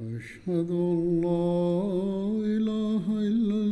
أشهد أن لا إله إلا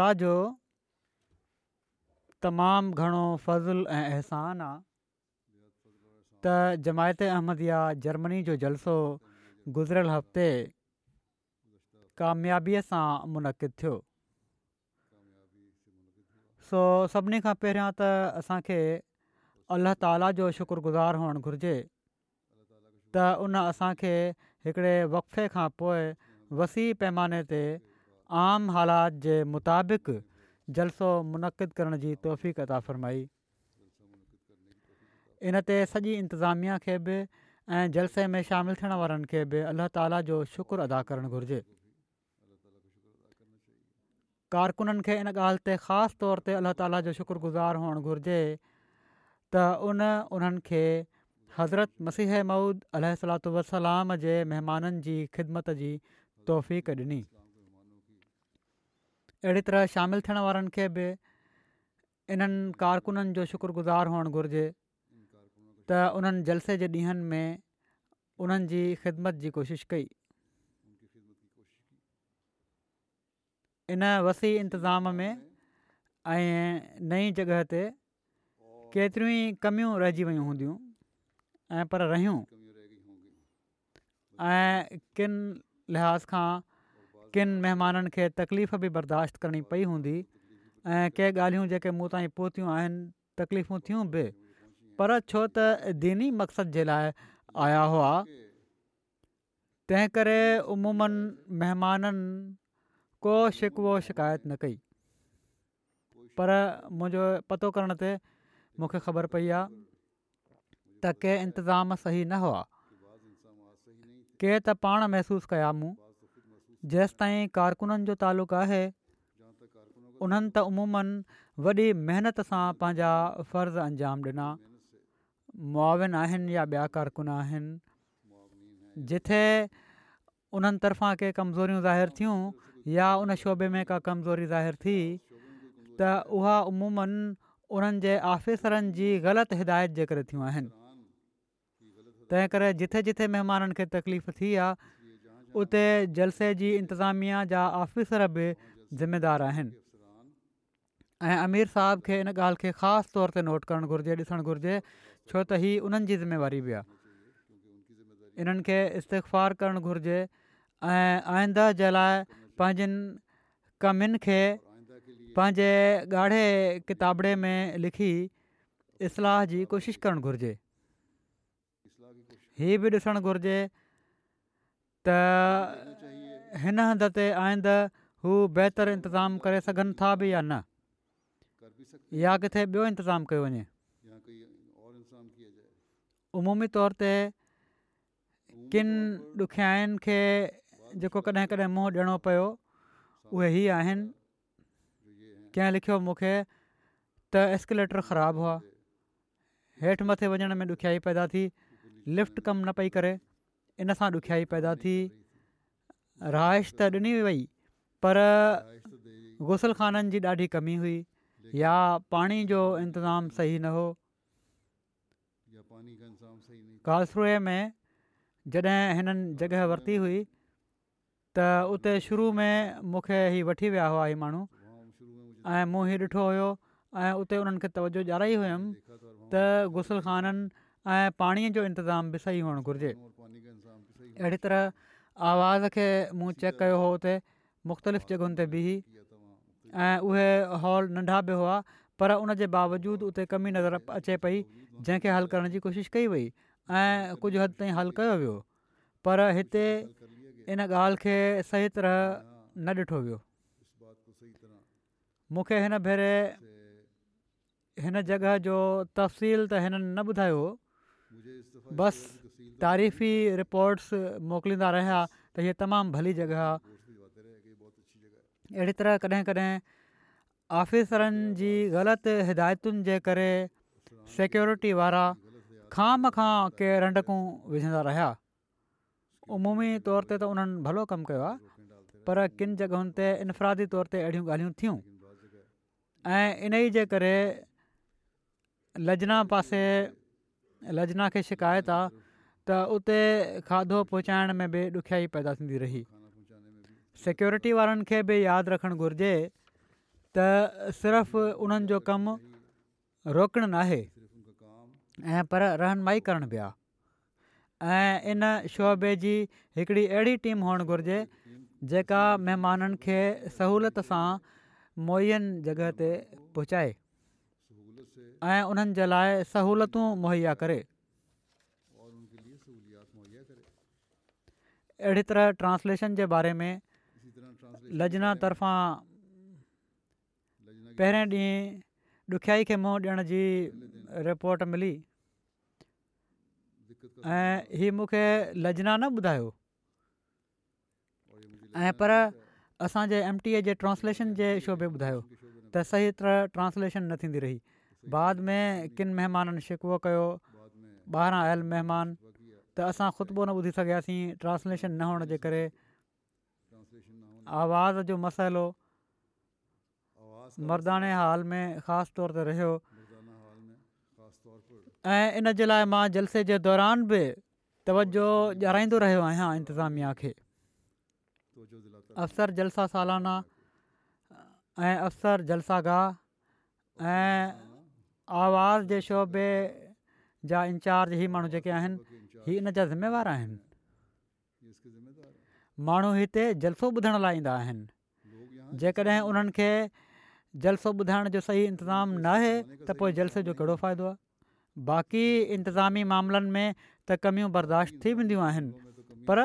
ता जो तमामु घणो फज़लु ऐं अहसान आहे त जमायत अहमदिया जर्मनी जो जलसो गुज़िरियल हफ़्ते कामयाबीअ सां मुनक़िद थियो सो सभिनी खां पहिरियां त असांखे अलाह ताला जो शुक्रगुज़ार हुअणु घुरिजे त उन असांखे हिकड़े वक़फ़े खां पोइ वसी पैमाने ते आम हालात जे मुताबिक़ जलसो मुनक़क़द करण जी तफ़ीक़ अदा फरमाई इनते सॼी इंतिज़ामिया खे बि ऐं जलसे में शामिलु थियण वारनि खे बि अलाह ताली जो शुक्रु अदा करणु घुरिजे कारकुननि खे इन ॻाल्हि ते ख़ासि तौर ते अल्ला ताली जो शुक्रगुज़ार हुअणु घुरिजे त उन उन्हनि खे हज़रत मसीह मऊद अल वसलाम जे महिमाननि जी ख़िदमत जी तौफ़ीक़ ॾिनी अहिड़ी तरह शामिलु थियण वारनि खे बि इन्हनि कारकुननि जो शुक्रगुज़ार हुअणु घुरिजे त उन्हनि जलसे जे ॾींहंनि में उन्हनि जी ख़िदमत जी कोशिशि कई इन वसी इंतज़ाम में ऐं नई जॻह ते केतिरियूं ई कमियूं रहिजी वियूं हूंदियूं ऐं पर रहियूं ऐं किन लिहाज़ खां किन महिमाननि खे तकलीफ़ बि बर्दाश्त करणी पई हूंदी ऐं के ॻाल्हियूं जेके मूं ताईं पहुतियूं आहिनि तकलीफ़ूं थियूं बि पर छो त दीनी मक़सद जे लाइ आया हुआ तंहिं करे उमूमनि महिमाननि को शिकवो शिकायत न कई पर मुंहिंजो पतो करण ते मूंखे ख़बर पई आहे त के इंतज़ाम सही न हुआ के त पाण महिसूसु कया मूं जेसि ताईं कारकुननि जो तालुक़ु आहे उन्हनि त अमूमनि वॾी महिनत सां पंहिंजा फ़र्ज़ अंजाम ॾिना मुआविन आहिनि या ॿिया कारकुन आहिनि जिथे उन्हनि तरफ़ां के कमज़ोरियूं ज़ाहिर थियूं या उन शोबे में का कमज़ोरी ज़ाहिर थी त उहा उमूमनि उन्हनि जे आफ़िसरनि जी ग़लति हिदायत जे करे थियूं आहिनि तंहिं करे जिथे जिथे महिमाननि खे तकलीफ़ थी उते जलसे जी इंतिज़ामिया जा ऑफिसर बि ज़िमेदार आहिनि ऐं अमीर साहब खे हिन ॻाल्हि खे ख़ासि तौर ते नोट करणु घुरिजे ॾिसणु घुरिजे छो त हीअ उन्हनि जी ज़िमेवारी बि आहे इस्तफार करणु घुरिजे ऐं आईंदा जे लाइ पंहिंजनि कमियुनि खे पंहिंजे ॻाढ़े किताबड़े में लिखी इस्लाह जी कोशिशि करणु घुरिजे हीअ बि ॾिसणु घुरिजे त हिन हंधि ते आईंद हू बहितर इंतिज़ामु करे सघनि था बि या न या किथे ॿियो इंतज़ाम कयो वञे उमूमी तौर ते किन ॾुखियाईनि खे जेको कॾहिं कॾहिं मुंहुं ॾियणो पियो उहे ई आहिनि कंहिं लिखियो मूंखे त एस्किलेटर ख़राबु हुआ हेठि मथे वञण में ॾुखियाई पैदा थी लिफ्ट कमु न पई करे इन सां ॾुखियाई पैदा थी रहाइश त ॾिनी वई पर गुसलखाननि जी ॾाढी कमी हुई या पाणीअ जो इंतज़ाम सही न हो घासरो में जॾहिं हिननि जॻह वरिती हुई त उते शुरू में मूंखे हीउ वठी विया हुआ हीउ माण्हू ऐं मूं हीउ ॾिठो हुयो ऐं उते उन्हनि खे तवजो ॾियाराई हुयमि त गुसलखाननि ऐं पाणीअ जो इंतज़ाम बि सही हुअणु घुरिजे अहिड़ी तरह आवाज़ खे मूं चेक कयो हुओ हुते मुख़्तलिफ़ जॻहियुनि ते बि ऐं उहे हॉल नंढा बि हुआ पर उन जे बावजूदि उते कमी नज़र अचे पई जंहिंखे हल करण जी कोशिशि कई वई ऐं कुझु हदि ताईं हल कयो वियो पर हिते इन ॻाल्हि खे सही तरह न ॾिठो वियो मूंखे हिन भेरे हिन जॻह जो तफ़सील त हिननि न ॿुधायो बसि तारीफ़ी रिपोर्ट्स मोकिलींदा रहिया त हीअ तमामु भली जॻह आहे अहिड़ी तरह कॾहिं कॾहिं ऑफिसरनि जी ग़लति हिदायतुनि जे करे सिक्योरिटी वारा खाम खां के रंडकूं विझंदा रहिया उमूमी तौर ते त उन्हनि भलो कमु कयो आहे पर किन जॻहियुनि ते इनफ़रादी तौर ते अहिड़ियूं ॻाल्हियूं थियूं ऐं इन ई जे करे लजना पासे लजना खे शिकायत आहे त उते खाधो पहुचाइण में बि ॾुखियाई पैदा थींदी रही सिक्योरिटी वारनि खे बि यादि रखणु घुरिजे त सिर्फ़ु उन्हनि जो कमु रोकणु नाहे ऐं पर रहनमाई करनि पिया ऐं इन शोबे जी हिकिड़ी अहिड़ी टीम हुअणु घुरिजे जेका महिमाननि खे सहुलियत सां मुयनि जॻह ते पहुचाए ऐं उन्हनि जे लाइ सहूलियतूं मुहैया करे अहिड़ी तरह ट्रांसलेशन जे बारे में लजना तर्फ़ां पहिरें ॾींहुं ॾुखियाई खे मुंहुं ॾियण जी रिपोर्ट मिली ऐं हीअ मूंखे लजना न ॿुधायो ऐं पर असांजे एम टी ए जे ट्रांसलेशन जे शो बि ॿुधायो त सही तरह ट्रांसलेशन न थींदी रही बाद में किन महिमाननि शिकवो कयो ॿाहिरां आयल महिमान त असां ख़ुतबो न ॿुधी सघियासीं ट्रांसलेशन न हुअण जे करे आवाज़ जो मसइलो मर्दाने हाल में ख़ासि तौर ते रहियो ऐं इन जे लाइ मां जलसे जे दौरान बि तवजो ॼाणाईंदो रहियो आहियां इंतिज़ामिया खे अफ़सर जलसा सालाना ऐं अफ़सर जलसा गाह ऐं आवाज़ जे शोबे जा इंचार्ज इहे माण्हू जेके आहिनि हीउ इन जा ज़िमेवार आहिनि माण्हू हिते जलसो ॿुधण लाइ ईंदा आहिनि जेकॾहिं उन्हनि खे जलसो ॿुधाइण जो सही इंतिज़ामु न आहे त पोइ जो कहिड़ो फ़ाइदो आहे बाक़ी इंतिज़ामी मामलनि में त कमियूं बर्दाश्त थी वेंदियूं आहिनि पर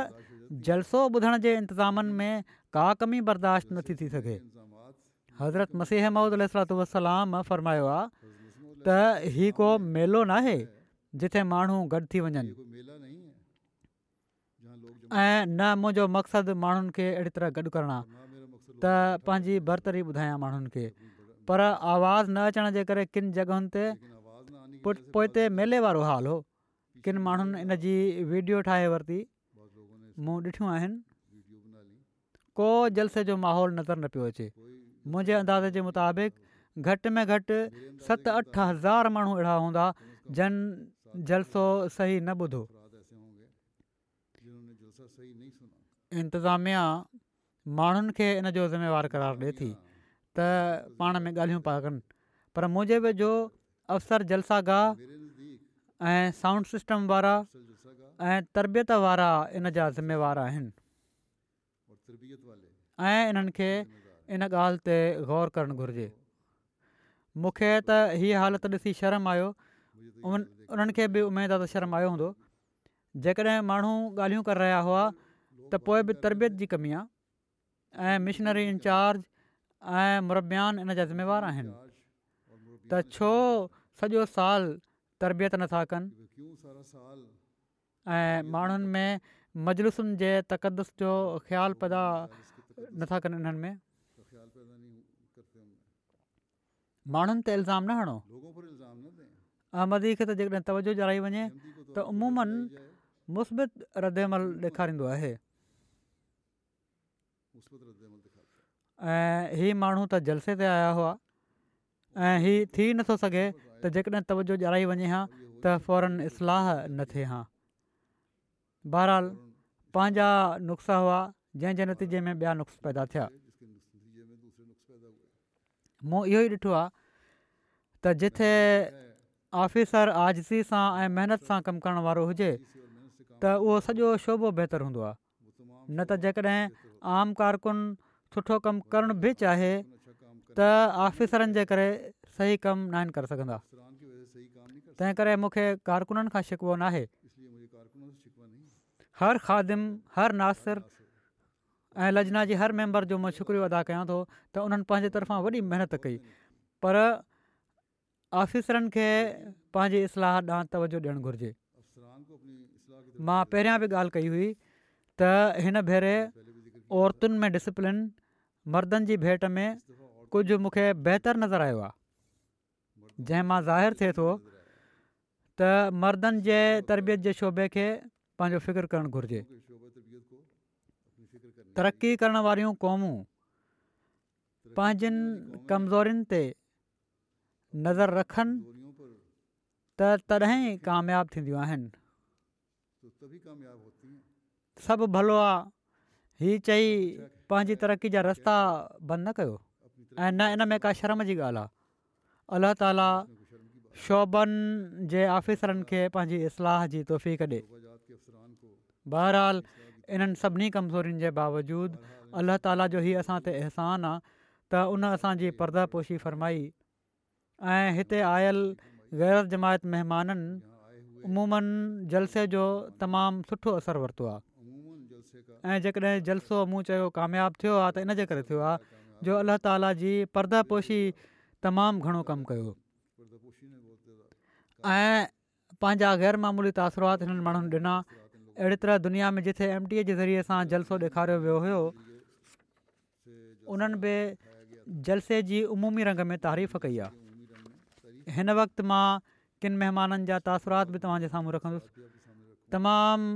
जलसो ॿुधण जे इंतिज़ामनि में का कमी बर्दाश्त नथी थी सघे हज़रत मसीह मम्मुलाम फ़रमायो आहे त ही को मेलो न जिथे माण्हू गॾु थी ऐं न मुंहिंजो मक़सदु माण्हुनि खे अहिड़ी तरह गॾु करिणा त पंहिंजी बरतरी ॿुधायां माण्हुनि खे पर आवाज़ न अचण जे करे किन जॻहियुनि ते पोइ मेले वारो हाल हो किन माण्हुनि इन जी वीडियो ठाहे वरिती मूं ॾिठियूं आहिनि को जलसे जो माहौल नज़र न पियो अचे मुंहिंजे अंदाज़े जे मुताबिक़ घटि में घटि सत अठ हज़ार माण्हू अहिड़ा हूंदा जन जलसो सही न ॿुधो इंतिज़ामिया माण्हुनि खे इन जो ज़िमेवारु करार ॾिए थी त पाण में ॻाल्हियूं पिया कनि पर मुंहिंजे वेझो अवसर जलसागाह ऐं साउंड सिस्टम वारा ऐं तरबियत वारा इन जा ज़िम्मेवार आहिनि ऐं इन्हनि इन ॻाल्हि ते गौर करणु घुरिजे मूंखे त हीअ हालति ॾिसी शर्म आयो उन उन्हनि खे बि उमेदु आहे त शर्म आयो हूंदो जेकॾहिं माण्हू ॻाल्हियूं करे रहिया हुआ त पोइ बि तरबियत जी कमी आहे ऐं मिशनरी इंचार्ज ऐं मुरबियान इन जा ज़िमेवार आहिनि त छो सॼो साल तरबियत नथा कनि ऐं माण्हुनि में मजलूसनि जे तक़दस जो ख़्यालु पैदा नथा कनि इन्हनि में माण्हुनि ते इल्ज़ाम न हणो अहमदी खे त जेकॾहिं तवजो ॼाणाई वञे त उमूमनि मुस्बित रदमल ॾेखारींदो आहे ऐं ही माण्हू त जलसे ते आया हुआ ऐं हीउ थी नथो सघे त जेकॾहिं तवजो ॼाणाई वञे हा त फौरन इस्लाह न थिए हा बहरहाल पंहिंजा हुआ जंहिंजे नतीजे में ॿिया नुस्ख़ पैदा थिया मूं इहो ई ॾिठो आहे त जिथे ऑफिसर आजसी सां ऐं महिनत सां कमु करण वारो हुजे त उहो सॼो शोबो बहितरु हूंदो आहे न त आम कारकुन सुठो कमु करणु बि चाहे त आफ़िसरनि जे करे सही कमु न आहिनि करे सघंदा तंहिं करे मूंखे कारकुननि खां शिकवो न आहे हर खादिम हर नासिर ऐं लजना जी हर मेंबर जो मां शुक्रियो अदा कयां थो त उन्हनि पंहिंजे तरफ़ां वॾी महिनत कई पर आफ़िसरनि खे पंहिंजी इस्लाह ॾांहुं तवजो ॾियणु घुरिजे मां पहिरियां बि ॻाल्हि कई हुई त हिन भेरे औरतुनि में डिसिप्लिन मर्दनि जी भेट में कुझु मूंखे बहितरु नज़र आयो आहे जंहिं मां ज़ाहिर थिए थो त मर्दनि जे तरबियत जे शोबे खे पंहिंजो फिक्रु करणु घुरिजे तरक़ी करण वारियूं क़ौमूं पंहिंजनि कमज़ोरनि ते नज़र रखनि त तॾहिं ई थींदियूं आहिनि भलो आहे हीअ चई पंहिंजी तरक़ी जा रस्ता बंदि न कयो ऐं न इन में का शर्म जी ॻाल्हि आहे अल्लाह ताला शोभनि जे आफ़िसरनि खे पंहिंजी इस्लाह जी तोहफ़ी कॾे बहरहाल इन्हनि सभिनी कमज़ोरियुनि जे बावजूदि अल्लाह ताला जो ई असां ते अहसान आहे त उन असांजी परदा पोशी फरमाई ऐं हिते आयल ग़ैर जमायत महिमाननि उमूमनि जलसे जो तमामु सुठो असरु वरितो आहे ऐं जेकॾहिं जलसो मूं चयो कामयाबु थियो आहे त इनजे करे थियो आहे जो अलाह ताला जी परदा पोशी तमामु घणो कमु कयो ऐं पंहिंजा गैरमूली तासुरात हिननि माण्हुनि ॾिना अहिड़ी तरह दुनिया में जिथे एम टी ए जे ज़रिए जलसो ॾेखारियो वियो हुयो उन्हनि बि जलसे जी उमूमी रंग में तारीफ़ कई आहे हिन वक़्तु मां किन महिमाननि जा तासुरात बि तव्हांजे साम्हूं रखंदुसि तमामु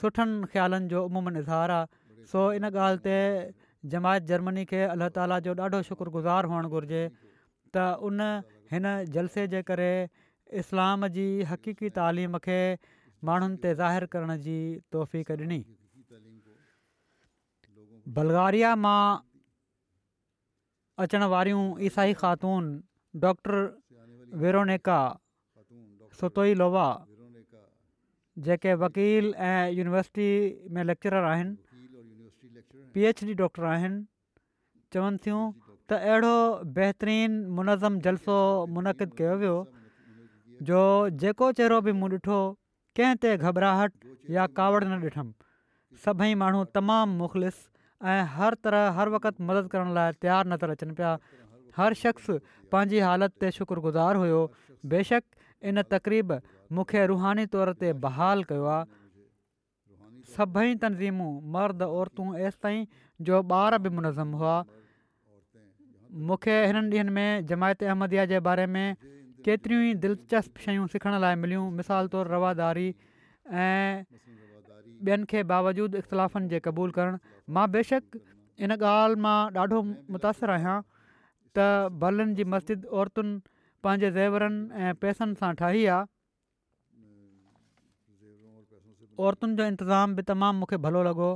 सुठनि ख़्यालनि जो उमूमन इज़हार आहे सो इन ॻाल्हि ते जमायत जर्मनी खे अलाह ताला जो ॾाढो शुक्रगुज़ार हुअणु घुरिजे त उन हिन जलसे जे करे इस्लाम जी हक़ीक़ी तालीम खे माण्हुनि ते ज़ाहिर करण जी तोहफ़ी ॾिनी बलगारिया मां अचण वारियूं ईसाई ख़ातून डॉक्टर वेरोनेका सुतोई लोवा जेके वकील ऐं यूनिवर्सिटी में लेक्चर आहिनि पी एच डी डॉक्टर आहिनि चवनि थियूं त अहिड़ो बहितरीनु मुनज़मु जलसो मुनक़िद कयो वियो जो जेको चहिरो बि मूं ॾिठो कंहिं ते घबराहट या कावड़ न ॾिठमि सभई माण्हू तमामु मुख़लिस ऐं हर तरह हर वक़्तु मदद करण लाइ तयारु नज़र अचनि पिया हर शख़्स पंहिंजी हालति ते शुक्रगुज़ार हुयो बेशक इन तक़रीब मूंखे रुहानी तौर ते बहाल कयो आहे सभई तनज़ीमूं मर्द औरतूं एसि ताईं जो ॿार बि मुनज़म हुआ मूंखे हिननि ॾींहनि में जमायत अहमदिया जे बारे में केतिरियूं ई दिलचस्प शयूं सिखण लाइ मिलियूं मिसाल तौरु रवादारी ऐं ॿियनि खे बावजूदु इख़्तिलाफ़नि जे क़बूलु करणु मां बेशक इन ॻाल्हि मां ॾाढो मुतासिरु आहियां त जी मस्जिद औरतुनि पंहिंजे ज़ेवरनि ऐं पैसनि सां ठाही आहे औरतुनि जो انتظام बि تمام मूंखे भलो लॻो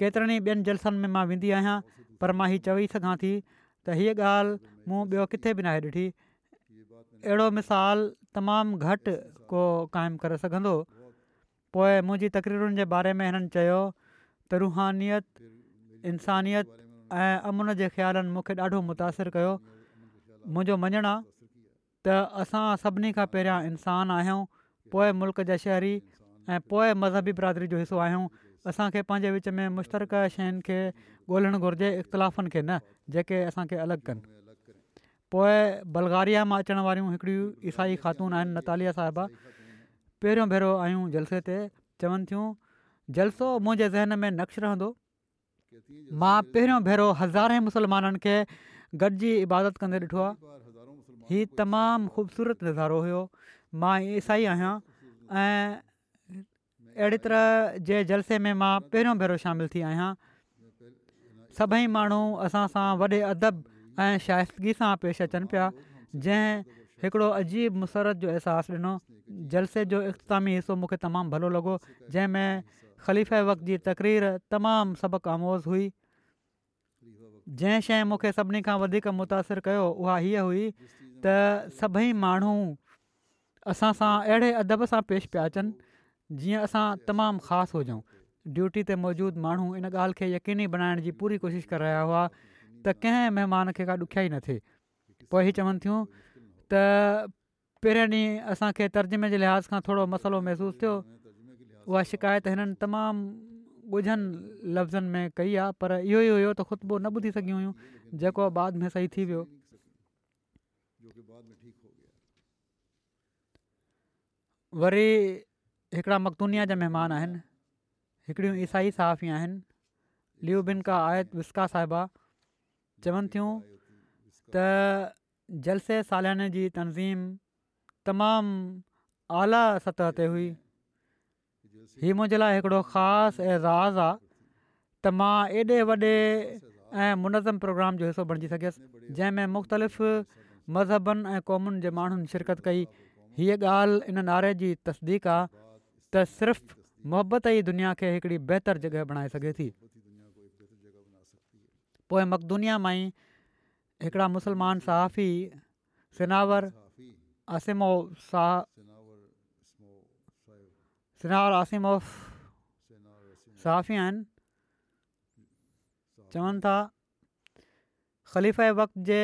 केतिरनि ई ॿियनि जलसनि में मां वेंदी आहियां पर मां हीउ चवी सघां थी त हीअ ॻाल्हि किथे बि न आहे ॾिठी मिसाल तमामु घटि को क़ाइमु करे सघंदो पोइ मुंहिंजी तकरीरुनि बारे में हिननि चयो त इंसानियत ऐं अमुन जे ख़्यालनि मूंखे ॾाढो मुतासिर कयो मुंहिंजो मञणु आहे त असां पोएं मुल्क जा शहरी ऐं पोइ मज़हबी बिरादरी जो हिसो आहियूं असांखे पंहिंजे विच में मुश्तरक शयुनि खे ॻोल्हणु घुरिजे इख़्तिलाफ़नि खे न जेके असांखे अलॻि कनि पोइ बलगारिया मां अचण वारियूं हिकिड़ी ईसाई ख़ातून आहिनि नतालिया साहिबा पहिरियों भेरो आहियूं जलसे ते चवनि थियूं जलसो मुंहिंजे ज़हन में नक्श रहंदो मां पहिरियों भेरो हज़ारे मुसलमाननि खे गॾिजी इबादत कंदे ॾिठो आहे हीउ तमामु ख़ूबसूरत नज़ारो हुयो मां ईसाई आहियां ऐं अहिड़ी तरह जे जलसे में मां पहिरियों भेरो शामिलु थी आहियां सभई माण्हू असां सां वॾे अदब ऐं शाइगी सां पेश अचनि पिया जंहिं हिकिड़ो अजीब मुसरत जो अहसासु ॾिनो जलसे जो इख़्तामी हिसो मूंखे तमामु भलो लॻो जंहिंमें ख़लीफ़े वक़्त जी तकरीर तमामु सबक़ आमोज़ हुई जंहिं शइ मूंखे सभिनी खां वधीक मुतासिर कयो उहा हुई त सभई माण्हू असां सां अहिड़े अदब सां पेश पिया अचनि जीअं असां तमामु ख़ासि हुजऊं ड्यूटी ते मौजूदु माण्हू इन ॻाल्हि खे यकीनी बनाइण जी पूरी कोशिशि करे रहिया हुआ त कंहिं महिमान खे का ॾुखियाई न थिए पोइ ई चवनि थियूं त पहिरें ॾींहुं असांखे तर्जुमे जे लिहाज़ खां थोरो मसालो महिसूसु थियो उहा शिकायत हिननि तमामु ॻुझनि लफ़्ज़नि में कई आहे पर इहो ई हुयो त ख़ुतबो न ॿुधी सघियूं हुयूं बाद में सही थी वियो वरी हिकिड़ा मकदूनिया जा महिमान आहिनि हिकिड़ियूं ईसाई सहाफ़ी आहिनि ल्यूबिनका आयत विस्का साहिबा चवनि थियूं त जलसे सालाने जी तंज़ीम तमामु आला सतह ते हुई हीउ मुंहिंजे लाइ हिकिड़ो ख़ासि एज़ाज़ आहे त मां एॾे वॾे ऐं मुनज़म प्रोग्राम जो हिसो बणिजी सघियसि जंहिंमें मुख़्तलिफ़ मज़हबनि ऐं क़ौमुनि जे माण्हुनि शिरकत कई हीअ ॻाल्हि इन नारे जी तसदीक़ त सिर्फ़ु मुहबत ई दुनिया खे हिकिड़ी बहितर जॻह बणाए सघे थी पोइ मक़दुनिया मां ई हिकिड़ा मुस्लमान सहाफ़ीनावर आसिम सहाफ़ी आहिनि चवनि था ख़लीफ़ वक़्त जे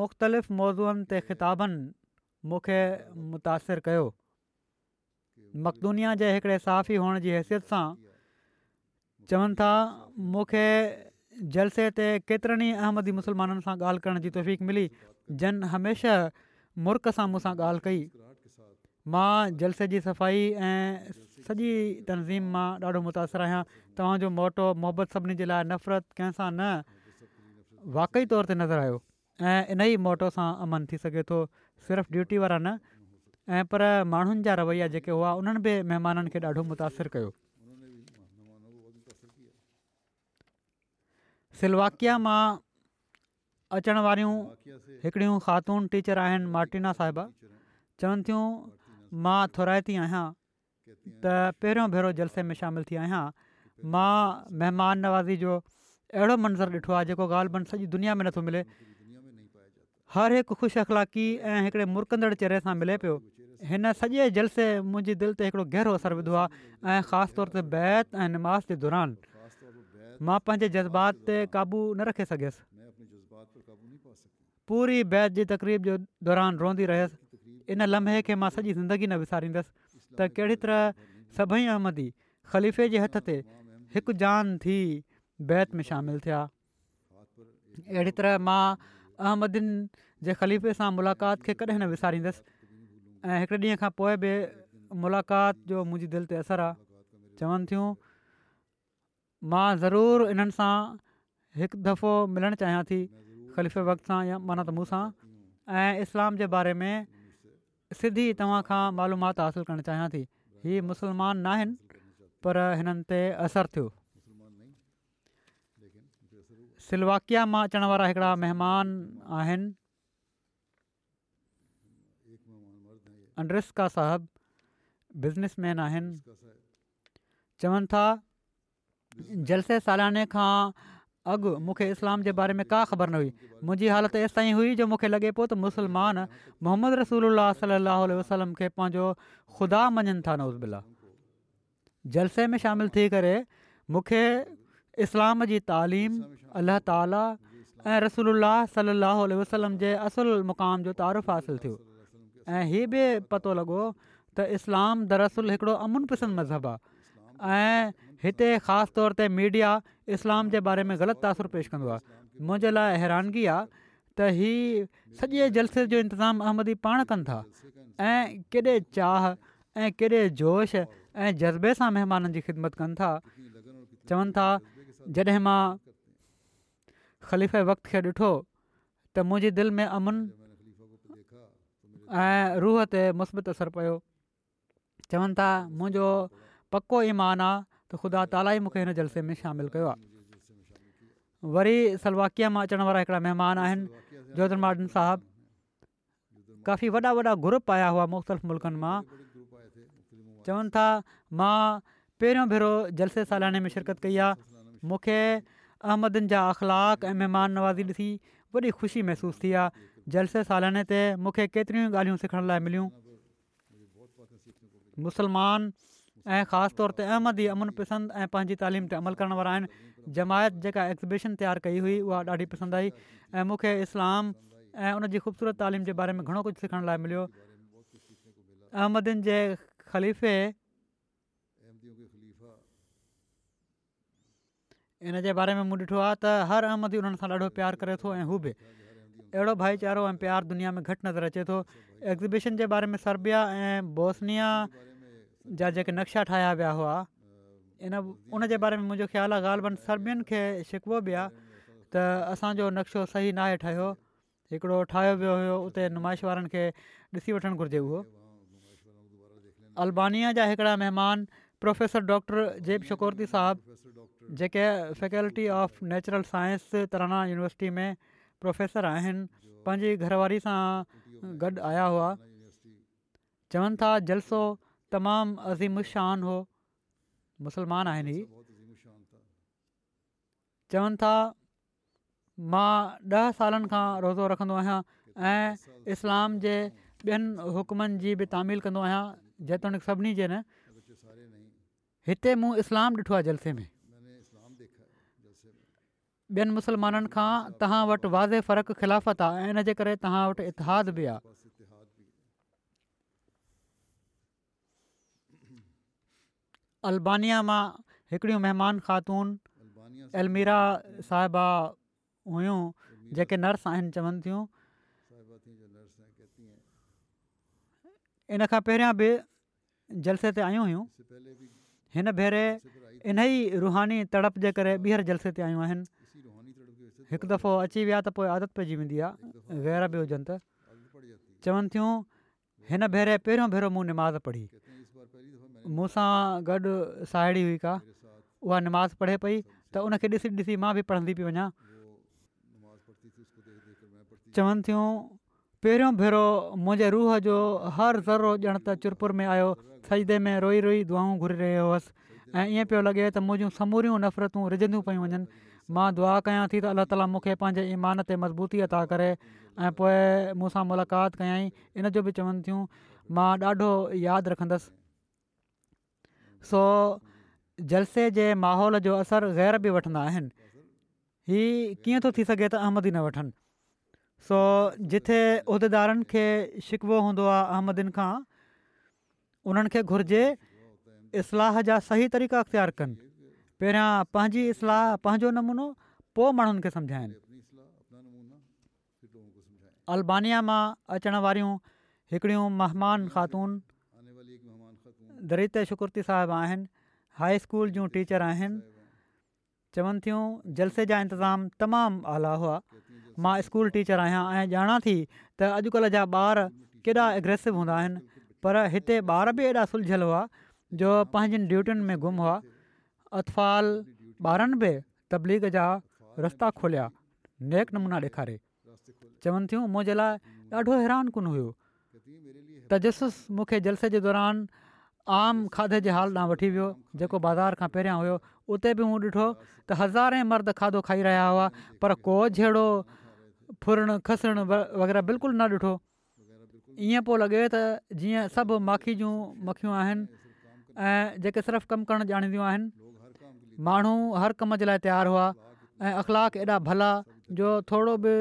मुख़्तलिफ़ मौज़ुअनि ते ख़िताबनि मूंखे मुतासिर कयो मक़दुनिया जे हिकिड़े साफ़ ई हुअण जी हैसियत सां चवनि था मूंखे जलसे ते केतिरनि ई अहमदी मुसलमाननि सां ॻाल्हि करण जी तोफ़ीक मिली जन हमेशह मुरक सां मूंसां ॻाल्हि कई मां जलसे जी सफ़ाई ऐं सॼी तनज़ीम मां ॾाढो मुतासिर आहियां तव्हांजो मोटो मोहबत सभिनी जे लाइ नफ़रत कंहिंसां न वाक़ई तौर ते नज़र आयो ऐं इन ई मोटो सां अमन थी सघे थो सिर्फ़ु ड्यूटी वारा न ऐं पर माण्हुनि जा रवैया जेके हुआ उन्हनि बि महिमाननि खे ॾाढो मुतासिरु कयो सिलवाकिया मां अचण वारियूं हिकिड़ियूं ख़ातून टीचर आहिनि मार्टिना साहिबा चवनि थियूं मां थोराए थी आहियां त पहिरियों भेरो जलसे में शामिलु थी आहियां मां महिमान नवाज़ी जो अहिड़ो मंज़रु ॾिठो आहे जेको ॻाल्हि बण सॼी दुनिया में नथो मिले हरहिक ख़ुशि अख़लाकी ऐं हिकिड़े मुरकंदड़ चहिरे सां मिले पियो हिन सॼे जलसे मुंहिंजे दिलि ते हिकिड़ो गहिरो असरु विधो आहे ऐं ख़ासि तौर ते बैत ऐं निमाज़ जे दौरान मां पंहिंजे जज़्बात ते क़ाबू न रखे सघियसि पूरी बैत जी तकरीब जे दौरान रोंदी रहियसि इन लम्हे खे मां सॼी ज़िंदगी न विसारींदसि त कहिड़ी तरह सभई आहमी ख़लीफ़े जे हथ ते हिकु जान थी बैत में शामिलु थिया अहिड़ी तरह मां अहमदिन जे ख़लीफ़े सां मुलाक़ात खे कॾहिं न विसारींदसि ऐं हिकिड़े ॾींहं खां पोइ बि मुलाक़ात जो मुंहिंजी दिलि ते असरु आहे चवनि थियूं मां ज़रूरु इन्हनि सां हिकु दफ़ो मिलणु चाहियां थी ख़लीफ़े वक़्त सां या माना त मूं सां ऐं इस्लाम जे बारे में सिधी तव्हां खां मालूमाति हासिलु करणु चाहियां थी हीअ मुसलमान न पर हिननि ते सिलवाकिया मां अचण वारा हिकिड़ा महिमान आहिनि साहिबु बिज़नेसमैन आहिनि चवनि था जलसे सालाने खां अॻु मूंखे इस्लाम जे बारे में का ख़बर न हुई मुंहिंजी हालति एसि ताईं हुई जो मूंखे लॻे पियो त मुसलमान मोहम्मद रसूल अलाह वसलम खे पंहिंजो ख़ुदा मञनि था नौसबिला जलसे में शामिलु थी करे मूंखे इस्लाम जी तालीम अलाह ताली ऐं रसोल्ला सली लाहु वसलम जे असुलु मुक़ाम जो तारफ़ु हासिलु थियो ऐं हीअ बि पतो लॻो त इस्लाम दरसल हिकिड़ो अमुन पसंद मज़हबु आहे ऐं हिते ख़ासि तौर ते मीडिया इस्लाम जे बारे में ग़लति तासुरु पेश कंदो आहे मुंहिंजे लाइ हैरानगी आहे त हीअ सॼे जलसे जो इंतिज़ाम अहमदी पाण कनि था ऐं केॾे चाह ऐं केॾे जोश ऐं जज़्बे सां महिमाननि जी ख़िदमत कनि था चवनि था जॾहिं मां ख़लीफ़े वक़्त खे ॾिठो त मुंहिंजी दिलि में अमन ऐं रूह ते मुस्बत असरु पियो चवनि था मुंहिंजो पको ईमान आहे त ख़ुदा तालि ई मूंखे हिन जलसे में शामिलु कयो आहे वरी सलवाकिया मां अचण वारा हिकिड़ा महिमान आहिनि जोधन मार्डन साहबु काफ़ी वॾा वॾा ग्रुप आया हुआ मुख़्तलिफ़ मुल्क़नि मां चवनि था मां पहिरियों भेरो जलसे सालाने में शिरकत कई आहे मूंखे अहमदन जा अख़लाक ऐं महिमान नवाज़ी ॾिसी वॾी ख़ुशी महिसूसु थी आहे जलसे सालाने ते मूंखे केतिरियूं ई ॻाल्हियूं सिखण लाइ मिलियूं मुसलमान ऐं ख़ासि तौर ते अहमद ई अमन पसंदि ऐं पंहिंजी तालीम ते अमल करण वारा आहिनि जमायत जेका एक्ज़ीबिशन तयारु कई हुई उहा ॾाढी पसंदि आई ऐं मूंखे इस्लाम ऐं उन जी ख़ूबसूरत तालीम जे बारे में घणो कुझु सिखण लाइ मिलियो अहमदनि जे ख़लीफ़े इन जे बारे में मूं ॾिठो आहे त हर अहमदी ई उन्हनि सां ॾाढो प्यारु करे थो ऐं हू बि अहिड़ो भाईचारो ऐं प्यारु दुनिया में घटि नज़र अचे थो एग्ज़िबिशन जे बारे में सर्बिया ऐं बोस्निया जा जेके नक्शा ठाहिया विया हुआ इन उनजे बारे में मुंहिंजो ख़्यालु आहे ॻाल्हि बन खे शिकबो बि आहे त असांजो नक्शो सही न आहे ठहियो हिकिड़ो ठाहियो वियो हुयो उते नुमाइश वारनि खे ॾिसी वठणु घुरिजे उहो अल्बानिया जा हिकिड़ा प्रोफेसर डॉक्टर जेब शकोरती साहबु जेके faculty of natural science Tirana university में प्रोफेसर आहिनि पंहिंजी घरवारी सां गॾु आया हुआ चवनि था जलसो तमामु शान हो मुसलमान आहिनि ई चवनि था मां ॾह सालनि खां रोज़ो रखंदो आहियां ऐं इस्लाम जे ॿियनि हुकमनि जी बि तामील कंदो आहियां जेतोणीकि सभिनी जे न हिते मूं इस्लाम ॾिठो आहे जलसे में ॿियनि मुस्लमाननि खां तव्हां वटि वाज़े फ़र्क़ु ख़िलाफ़त आहे ऐं इनजे करे तव्हां वटि इतिहादु आहे अल्बानिया मां हिकिड़ियूं महिमान ख़ातून अलमीरा साहिबा हुयूं जेके नर्स आहिनि चवनि थियूं इन खां पहिरियां बि जलसे ते आयूं हुयूं हिन भेरे इन ई रुहानी तड़प जे करे ॿीहर जलसे ते आयूं आहिनि हिकु दफ़ो अची विया त पोइ आदत पइजी वेंदी आहे ग़ैर बि हुजनि त चवनि थियूं हिन भेरे पहिरियों भेरो मूं नमाज़ पढ़ी मूं सां गॾु साहेड़ी हुई का उहा निमाज़ पढ़े पई त उनखे ॾिसी ॾिसी मां बि पढ़ंदी पई वञा चवनि थियूं पहिरियों भेरो मुंहिंजे रूह जो हर ज़रो ॼण त चुरपुर में आयो सजदे में रोई रोई दुआऊं घुरी रहियो हुअसि ऐं ईअं पियो लॻे त मुंहिंजूं समूरियूं नफ़रतूं रिझंदियूं पियूं वञनि मां दुआ कयां थी त अलाह ताला मूंखे पंहिंजे ईमान ते मज़बूती अदा करे ऐं पोइ मूंसां मुलाक़ात कयाई इन जो बि चवनि थियूं मां ॾाढो यादि रखंदसि सो जलसे जे माहौल जो असरु ग़ैर बि वठंदा आहिनि ही कीअं थो थी सघे त अहमद न वठनि सो जिथे उहिदेदारनि खे शिकवो हूंदो आहे अहमदिन खां उन्हनि खे घुरिजे इस्लाह जा सही तरीक़ा अख़्तियार कनि पहिरियां पंहिंजी इस्लाह पंहिंजो नमूनो पोइ माण्हुनि खे सम्झाइनि अल्बानिया मां अचण वारियूं हिकिड़ियूं महिमान ख़ातून दरित शुकुर्ती साहिबु आहिनि हाई स्कूल जूं टीचर आहिनि चवनि थियूं जलसे जा इंतिज़ाम तमामु आला हुआ मां स्कूल टीचर आहियां ऐं ॼाणा थी त अॼुकल्ह जा ॿार केॾा एग्रेसिव हूंदा आहिनि पर हिते ॿार बि एॾा सुलझियलु हुआ जो पंहिंजनि ड्यूटियुनि में गुम हुआ अतफाल ॿारनि बि तबलीग जा रस्ता खोलिया नेक नमूना ॾेखारे चवनि थियूं मुंहिंजे लाइ ॾाढो हैरान कोन हुयो त जसुस मूंखे जलसे जे दौरान आम खाधे जे हाल ॾांहुं वठी वियो जेको बाज़ारि खां पहिरियां हुयो उते बि हू ॾिठो त हज़ारे मर्द खाधो खाई रहिया हुआ पर को जहिड़ो फुरणु खसणु वग़ैरह बिल्कुलु न ॾिठो ईअं पियो लॻे त जीअं सभु माखी जूं मखियूं आहिनि ऐं जेके सिर्फ़ु कमु करणु ॼाणींदियूं आहिनि माण्हू हर कम जे लाइ तयारु हुआ ऐं अख़लाक एॾा भला जो थोरो बि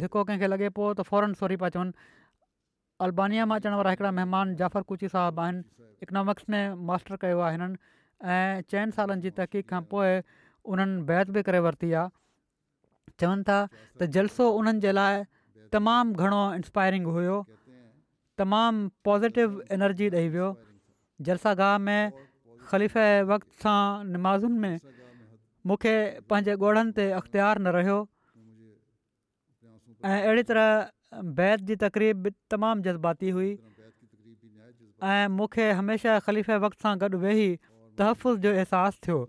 धिको कंहिंखे लॻे पोइ त फौरन सोरी पिया चवनि अल्बानिया मां अचण वारा हिकिड़ा महिमान जाफ़र कुची साहिबु आहिनि इकनॉमिक्स में मास्टर कयो आहे हिननि ऐं चइनि सालनि जी तहक़ीक़ खां पोइ उन्हनि बैत बि करे वरिती आहे चवनि था त जलसो उन्हनि जे लाइ इंस्पायरिंग हुयो तमामु पॉज़िटिव एनर्जी ॾेई वियो जलसा गाह में ख़लीफ़े वक़्त सां निमाज़ुनि में मूंखे पंहिंजे ॻोढ़नि ते अख़्तियार न रहियो ऐं अहिड़ी तरह बैत जी तक़रीब तमामु जज़्बाती हुई ऐं मूंखे हमेशह ख़लीफ़ वक़्त सां गॾु वेही तहफ़ुज़ जो अहसासु थियो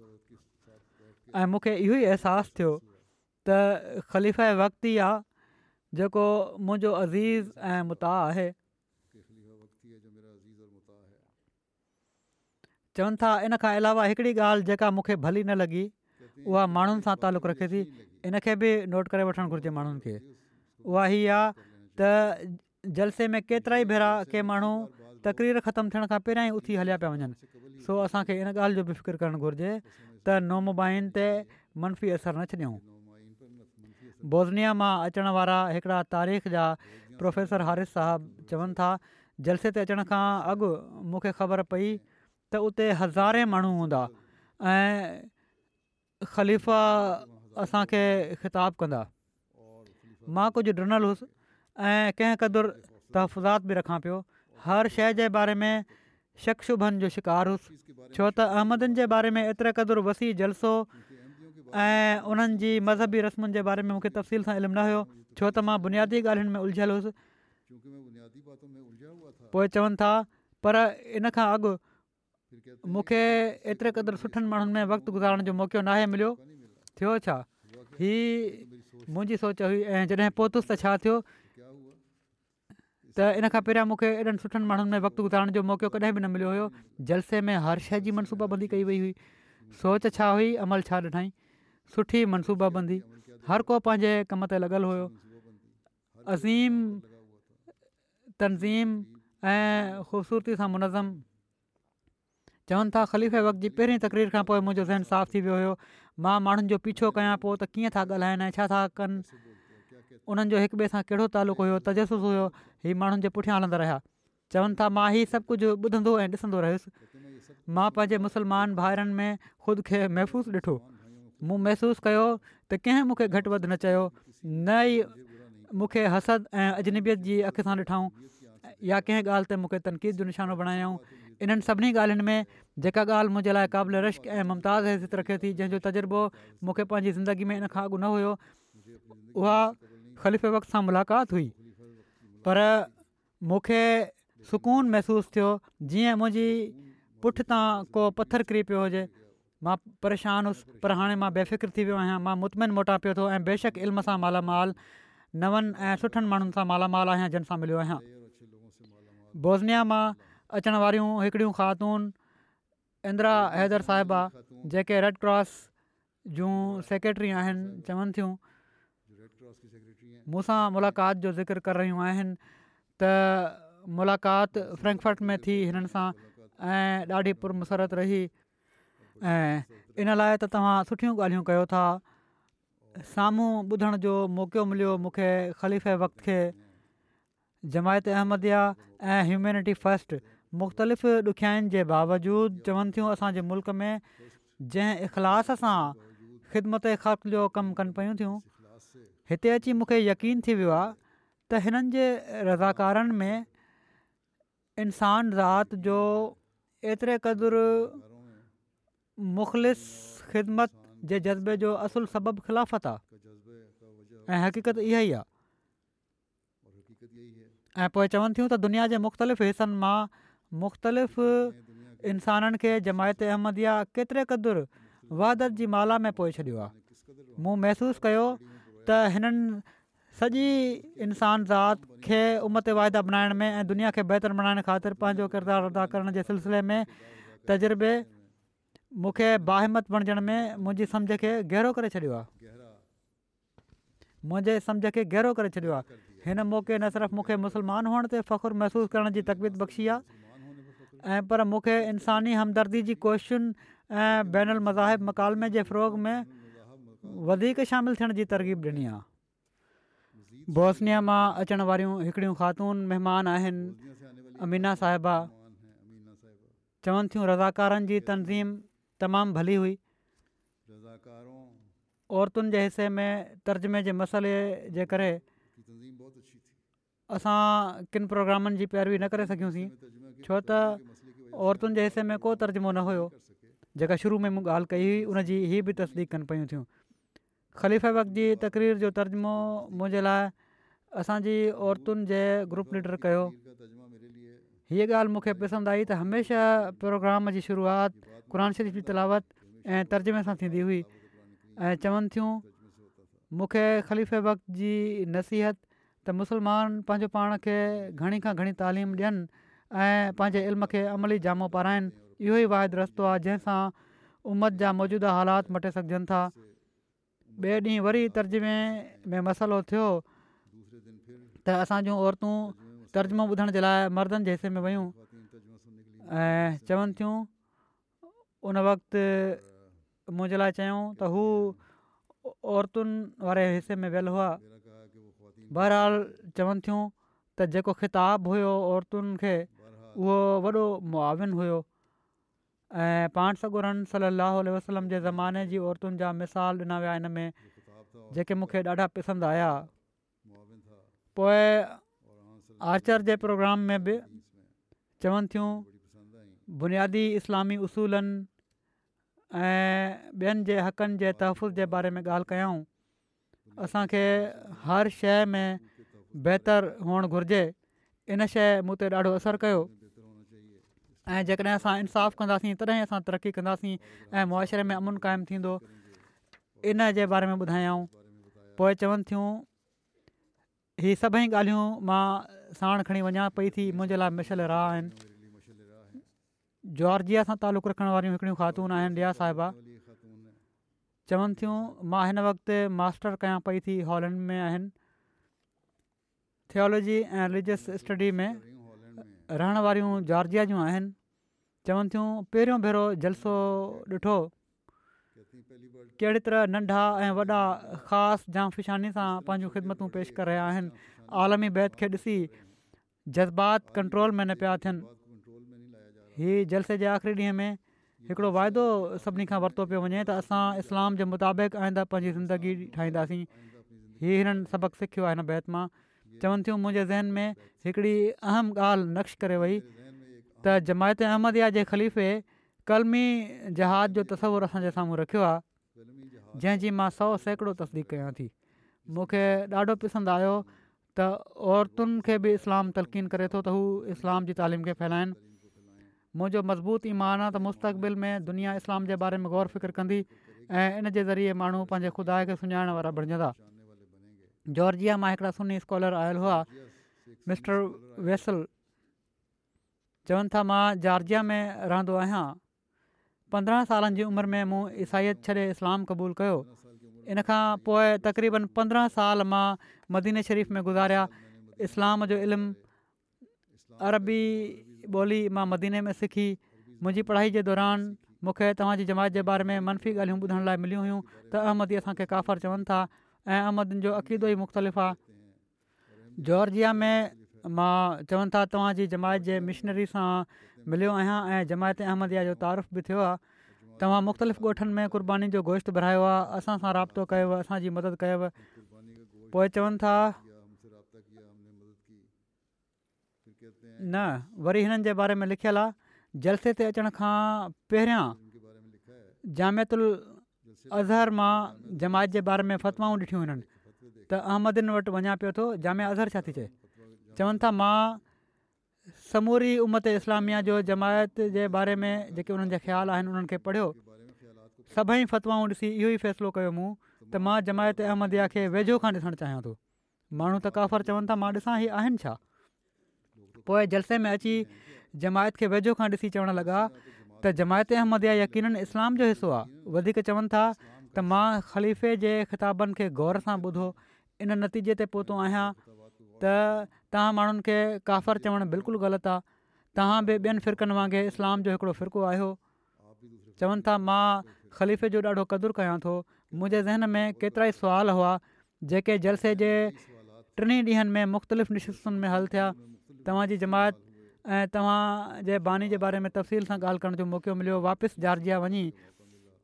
ऐं मूंखे इहो ई अहसासु थियो त ख़लीफ़े वक़्त ई आहे जेको मुंहिंजो अज़ीज़ ऐं मुता आहे चवनि था इन खां अलावा हिकिड़ी ॻाल्हि जेका मूंखे भली न लॻी उहा माण्हुनि सां तालुक़ु रखे थी इन खे बि नोट करे वठणु घुरिजे माण्हुनि खे उहा हीअ आहे त जलसे में केतिरा ई भेरा के माण्हू तकरीर ख़तमु थियण खां पहिरियां ई उथी हलिया पिया वञनि सो असांखे इन ॻाल्हि जो बि फ़िकिर करणु घुरिजे त नमूबाइनि ते मनफ़ी असरु न छॾियऊं बोज़निया मां अचण वारा हिकिड़ा तारीख़ जा प्रोफेसर हारिफ़ साहबु चवनि था जलसे ते अचण खां अॻु मूंखे ख़बर पई त उते हज़ारे माण्हू हूंदा ऐं ख़लीफ़ा असांखे ख़िताब कंदा मां कुझु ॾिनल हुउसि ऐं कंहिं क़दुरु तहफ़ज़ात बि रखां पियो हर शइ जे बारे में शक शकशुभनि जो शिकार हुउसि छो त अहमदनि जे बारे में एतिरे क़दुरु वसी जलसो ऐं उन्हनि जी मज़हबी रस्मुनि जे बारे में मूंखे तफ़सील सां इल्मु न हुयो छो त मां बुनियादी ॻाल्हियुनि में उलझियलु हुउसि पोइ चवनि था पर इन खां अॻु मूंखे एतिरे क़दुरु सुठनि माण्हुनि में वक़्तु गुज़ारण जो मौक़ो नाहे मिलियो थियो छा इहा मुंहिंजी सोच हुई ऐं जॾहिं पहुतसि त छा थियो त इन खां पहिरियां मूंखे एॾनि सुठनि माण्हुनि में वक़्तु गुज़ारण जो मौक़ो कॾहिं बि न मिलियो हुयो जलसे में हर शइ जी मनसूबा कई वई हुई सोच छा हुई अमल छा ॾिठईं सुठी मनसूबा हर को पंहिंजे कम ते लॻियलु हुयो अज़ीम तनज़ीम ऐं ख़ूबसूरती सां मुनज़म चवनि था ख़लीफ़े वक़्त जी पहिरीं तकरीर खां पोइ मुंहिंजो ज़हन साफ़ु थी वियो हुयो मां माण्हुनि जो पीछो कयां पोइ त कीअं था ॻाल्हाइनि ऐं छा था कनि उन्हनि जो हिक ॿिए सां कहिड़ो तालुको हुयो तजसुस हुयो हीअ माण्हुनि जे पुठियां हलंदा रहिया चवनि था मां हीउ सभु कुझु ॿुधंदो ऐं ॾिसंदो रहियुसि मां पंहिंजे मुस्लमान भाइरनि में ख़ुदि खे महफ़ूज़ ॾिठो मूं महसूसु कयो त कंहिं मूंखे घटि वधि न चयो न ई मूंखे हसद ऐं अजनबियत जी अखि सां ॾिठऊं या कंहिं ॻाल्हि ते मूंखे तनक़ीद जो निशानो इन्हनि सभिनी ॻाल्हियुनि में जेका ॻाल्हि मुंहिंजे लाइ क़ाबिल रश्क ऐं मुमताज़ इज़त रखे थी जंहिंजो तजुर्बो मूंखे पंहिंजी ज़िंदगी में इन खां अॻु न हुयो उहा वक़्त सां मुलाक़ात हुई पर मूंखे सुकून महिसूसु थियो जीअं मुंहिंजी पुठितां को पथर किरी पियो हुजे मां परेशान हुउसि पर हाणे मां बेफ़िक्र थी वियो आहियां मां मुतमिन मोटा थो ऐं बेशक इल्म सां मालामाल नवनि ऐं सुठनि माण्हुनि सां मालामाल आहियां जंहिं सां मिलियो आहियां मां अचण वारियूं हिकिड़ियूं ख़ातून इंदिरा हैदर साहिबा जेके रेड क्रॉस जूं सेक्रेटरी आहिनि चवनि थियूं मूंसां मुलाक़ात जो ज़िक्र करे रहियूं आहिनि त मुलाक़ात फ्रैंकफट में थी हिननि सां ऐं ॾाढी पुरमुसरत रही ऐं इन लाइ त तव्हां सुठियूं ॻाल्हियूं कयो था साम्हूं ॿुधण जो मौक़ो मिलियो मूंखे ख़लीफ़े वक़्त खे जमायत अहमदिया ऐं ह्यूमेनिटी फस्ट मुख़्तलिफ़ ॾुखियाईनि जे बावजूदि चवनि थियूं असांजे मुल्क में जंहिं इख़लास सां ख़िदमत ख़ात जो कमु कनि पियूं थियूं हिते अची मूंखे यकीन थी वियो आहे त हिननि जे रज़ाकारनि में इंसान ज़ात जो एतिरे क़दुरु मुख़लिस ख़िदमत जे जज़्बे जो असुलु सबबु ख़िलाफ़त आहे ऐं हक़ीक़त इहा ई आहे ऐं पोइ चवनि थियूं त दुनिया जे मुख़्तलिफ़ हिसनि मां मुख़्तलिफ़ इंसाननि खे जमायत अहमदिया या केतिरे क़दुरु वादत जी माला में पोइ छॾियो आहे मूं महसूसु कयो त हिननि सॼी इंसान ज़ात खे उमत वाइदा बनाइण में ऐं दुनिया खे बहितरु बनाइणु ख़ातिर पंहिंजो किरदारु अदा करण जे सिलसिले में तजुर्बे मूंखे बाहिमत बणजण में मुंहिंजी समुझ खे गहिरो करे छॾियो आहे मुंहिंजे समुझ खे गहिरो करे छॾियो आहे हिन मौक़े न सिर्फ़ु मूंखे मुसलमान हुअण ते फ़ख़ुरु महसूसु करण जी तकबीत बख़्शी आहे ऐं पर मूंखे इंसानी हमदर्दी जी कोशिशुनि ऐं बेनलमज़ब मकाल जे फिरोग में वधीक शामिलु थियण जी तरक़ीब ॾिनी आहे बोसनिया मां अचण वारियूं हिकिड़ियूं ख़ातून महिमान आहिनि अमीना साहिबा चवनि थियूं रज़ाकारनि जी तनज़ीम तमामु भली हुई औरतुनि जे हिसे में तर्जुमे जे मसइले जे करे असां किन प्रोग्रामनि जी पैरवी न करे सघियूंसीं छो त औरतुनि जे हिसे में को तर्जुमो न हुयो जेका शुरू में मूं ॻाल्हि कई हुई उनजी हीअ बि तस्दीक कनि पियूं थियूं ख़लीफ़े वक़्तु जी तक़रीर जो तर्जुमो मुंहिंजे लाइ असांजी औरतुनि जे ग्रुप लीडर कयो हीअ ॻाल्हि मूंखे पसंदि आई त हमेशह प्रोग्राम जी शुरूआति क़ुर शरीफ़ जी तलावत ऐं तर्जुमे सां थींदी हुई ऐं चवनि थियूं मूंखे ख़लीफ़े वक़्त जी नसीहत त मुसलमान पंहिंजो पाण खे घणी खां घणी तालीम ॾियनि ऐं पंहिंजे इल्म खे अमली जामो पाराइनि इहो ई वाइद रस्तो आहे जंहिंसां उमत जा मौजूदा हालात मटे सघजनि था ॿिए ॾींहुं वरी तर्जुमे में मसालो थियो त असां औरतूं तर्जुमो ॿुधण जे लाइ मर्दनि जे हिसे में वियूं ऐं चवनि थियूं उन वक़्तु मुंहिंजे लाइ चयूं त हू औरतुनि वारे हिसे में वियल हुआ बहरहाल चवनि थियूं त जेको ख़िताबु हुयो उहो वॾो मुआविन हुयो ऐं पाण सगुरन सली वसलम जे ज़माने जी औरतुनि जा मिसाल ॾिना विया इन में जेके मूंखे ॾाढा पसंदि आया पोइ आर्चर जे प्रोग्राम में बि चवनि थियूं बुनियादी इस्लामी उसूलनि ऐं ॿियनि जे हक़नि जे तहफ़ु जे बारे में ॻाल्हि कयूं असांखे हर शइ में बहितरु हुअणु घुरिजे इन शइ मूं ते ॾाढो असरु कयो ऐं जेकॾहिं असां इंसाफ़ु कंदासीं तॾहिं असां तरक़ी कंदासीं ऐं मुआशरे में अमन क़ाइमु थींदो इन जे बारे में ॿुधायऊं पोइ चवनि थियूं हीअ सभई ॻाल्हियूं मां साणु खणी वञा पई थी मुंहिंजे लाइ मिशल राह आहिनि जॉर्जिया सां तालुक़ु रखण वारियूं हिकिड़ियूं ख़ातून आहिनि रिया साहिबा चवनि थियूं मां हिन वक़्तु मास्टर कयां पई थी हॉलैंड में आहिनि थियोलॉजी ऐं रिलीजियस स्टडी में रहण वारियूं जॉर्जिया जूं आहिनि चवनि थियूं पहिरियों भेरो जलसो ॾिठो कहिड़ी तरह नंढा ऐं वॾा ख़ासि जाम सां पंहिंजूं ख़िदमतूं पेश करे रहिया आहिनि आलमी बैत खे ॾिसी जज़्बात कंट्रोल में न पिया थियनि हीअ जलसे जे आख़िरी ॾींहं में हिकिड़ो वाइदो सभिनी खां वरितो पियो वञे त असां इस्लाम जे मुताबिक़ आईंदा पंहिंजी ज़िंदगी ठाहींदासीं हीअ हिननि सबक सिखियो आहे हिन बैत मां चवनि थियूं मुंहिंजे ज़हन में हिकिड़ी अहम ॻाल्हि नक्श करे वई त जमायत अहमद या जे ख़लीफ़े कलमी जहाज़ जो तसवरु असांजे साम्हूं रखियो आहे जंहिंजी मां सौ सैकड़ो तस्दीक कयां थी मूंखे ॾाढो पसंदि आयो त औरतुनि खे बि इस्लाम तलकीन करे थो त हू इस्लाम जी तालीम खे फैलाइनि मुंहिंजो मज़बूत ईमान आहे त मुस्तक़बिल में दुनिया इस्लाम जे बारे में ग़ौर फ़िक्र कंदी ऐं इन जे ज़रिए माण्हू पंहिंजे ख़ुदा खे सुञाणण वारा बणिजंदा जॉर्जिया मां हिकिड़ा सुहिणी स्कॉलर आयल हुआ मिस्टर वेसल चवनि था मां जॉर्जिया में रहंदो आहियां पंद्रहं सालनि जी उमिरि में मूं ईसाई छॾे इस्लाम क़बूलु कयो इन खां पोइ तक़रीबन पंद्रहं साल मां मदीने शरीफ़ में गुज़ारिया इस्लाम जो इल्मु अरबी ॿोली मां मदीने में सिखी मुंहिंजी पढ़ाई जे दौरान मूंखे तव्हांजी जमायत जे बारे में मनफ़ी ॻाल्हियूं ॿुधण लाइ मिलियूं हुयूं त अहमदी असांखे काफ़र चवनि था ऐं अहमदनि जो अक़ीदो ई मुख़्तलिफ़ आहे जॉर्जिया में मां चवनि था तव्हांजी जमायत जे मिशनरी सां मिलियो आहियां ऐं जमायत अहमदिया जो तारीफ़ बि थियो आहे तव्हां मुख़्तलिफ़ ॻोठनि में क़ुर्बानी जो गोश्त भरायो आहे असां सां राबितो कयव असांजी मदद कयुव पोइ चवनि था न वरी हिननि जे बारे में लिखियलु आहे जलसे ते अचण खां पहिरियां जामतुल अज़हर मां जमायत जे बारे में फ़तवाऊं ॾिठियूं हिननि त अहमदियुनि वटि वञा पियो थो जामया अज़हर छा थी चए चवनि था मां समूरी उमत इस्लामिया जो जमायत जे बारे में जेके उन्हनि जा ख़्याल आहिनि उन्हनि खे पढ़ियो सभई फतवाऊं ॾिसी इहो ई फ़ैसिलो कयो मूं त मां जमायत अहमदया खे वेझो खां ॾिसणु चाहियां थो माण्हू त काफ़र चवनि था मां ॾिसां हीउ आहिनि छा पोइ जलसे में अची जमायत खे वेझो खां ॾिसी चवणु लॻा त जमायत अहमद या यकीन इस्लाम जो हिसो आहे वधीक चवनि था त मां ख़लीफ़े जे ख़िताबनि खे गौर सां ॿुधो इन नतीजे ते पहुतो आहियां त तव्हां माण्हुनि खे काफ़र चवणु बिल्कुलु ग़लति आहे तव्हां बि ॿियनि फ़िरकनि वांगुरु इस्लाम जो हिकिड़ो फ़िरक़ो आहियो चवनि था मां ख़लीफ़े जो ॾाढो क़दुरु कयां थो मुंहिंजे ज़हन में केतिरा ई सुवाल हुआ जेके जलसे जे टिनि ॾींहंनि में मुख़्तलिफ़ निशस्नि में हल थिया तव्हांजी जमायत ऐं तव्हांजे बानी जे बारे में तफ़सील सां ॻाल्हि करण जो मौक़ो मिलियो वापसि जार्जिया वञी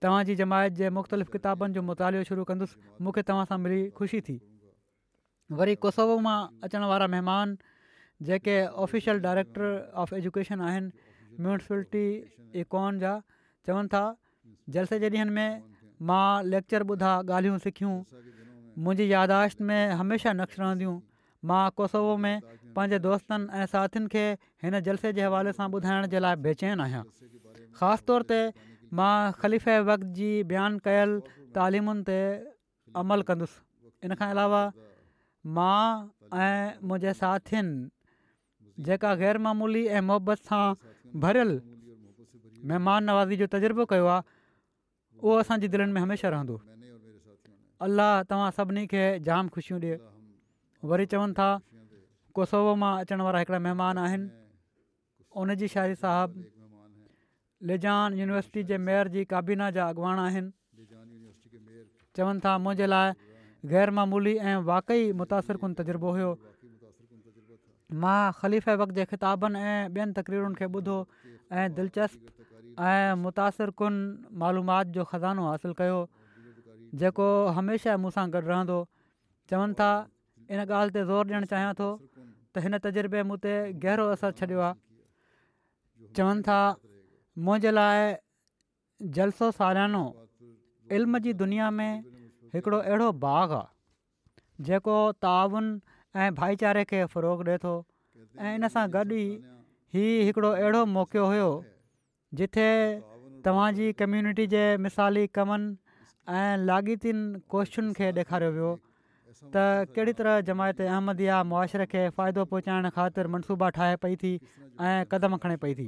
तव्हांजी जमायत जे मुख़्तलिफ़ किताबनि जो मुतालो शुरू कंदुसि मूंखे तव्हां सां मिली ख़ुशी थी वरी कोसोवो मां अचण वारा महिमान जेके ऑफिशल डाइरेक्टर ऑफ एजुकेशन आहिनि मुंसिपल्टी ई कौन जा चवनि था जलसे जे ॾींहंनि में मां लेक्चर ॿुधा ॻाल्हियूं सिखियूं मुंहिंजी यादाश्त में हमेशह नक़्श रहंदियूं मां कोसवो में पंहिंजे दोस्तनि ऐं साथियुनि खे हिन जलसे जे हवाले सां ॿुधाइण जे लाइ बेचैन आहियां ख़ासि तौर ते मां ख़लीफ़े वक़्त जी बयानु कयल तालिमुनि ते अमल कंदुसि इनखां अलावा मां ऐं मुंहिंजे साथियुनि जेका ग़ैरमूली ऐं मुहबत सां भरियल महिमान नवाज़ी जो तजुर्बो कयो आहे उहो असांजे दिलनि में हमेशह रहंदो अलाह तव्हां सभिनी खे जाम ख़ुशियूं ॾिए वरी चवनि था कोसोवो मां अचण वारा हिकिड़ा महिमान आहिनि उनजी शाइरी साहबु लिजान युनिवर्सिटी जे मेयर जी काबीना जा अॻवान आहिनि चवनि था मुंहिंजे लाइ ग़ैरमामूली ऐं वाक़ई मुतासिरकु तजुर्बो हुयो मां ख़लीफ़ वक़्त जे ख़िताबनि ऐं ॿियनि तकरीरुनि खे ॿुधो ऐं दिलचस्प ऐं मुतासिरकुनि मालूमाति जो ख़ज़ानो हासिलु कयो जेको हमेशह मूंसां गॾु रहंदो चवनि था इन ॻाल्हि ते ज़ोर ॾियणु चाहियां थो त हिन तजुर्बे मूं ते गहिरो असरु छॾियो आहे चवनि था मुंहिंजे लाइ जलसो सालानो इल्म जी दुनिया में हिकिड़ो अहिड़ो बाग़ आहे जेको ताउन ऐं भाईचारे खे फ़रोग ॾिए थो ऐं इन सां गॾु ई हीउ हिकिड़ो अहिड़ो मौक़ो हुओ जिथे तव्हांजी कम्यूनिटी जे मिसाली कमनि ऐं लाॻितियुनि खे ॾेखारियो त कहिड़ी तरह जमायत अहमदीआ मुआशरे खे फ़ाइदो पहुचाइण ख़ातिर मनसूबा ठाहे पई थी ऐं क़दम खणे पई थी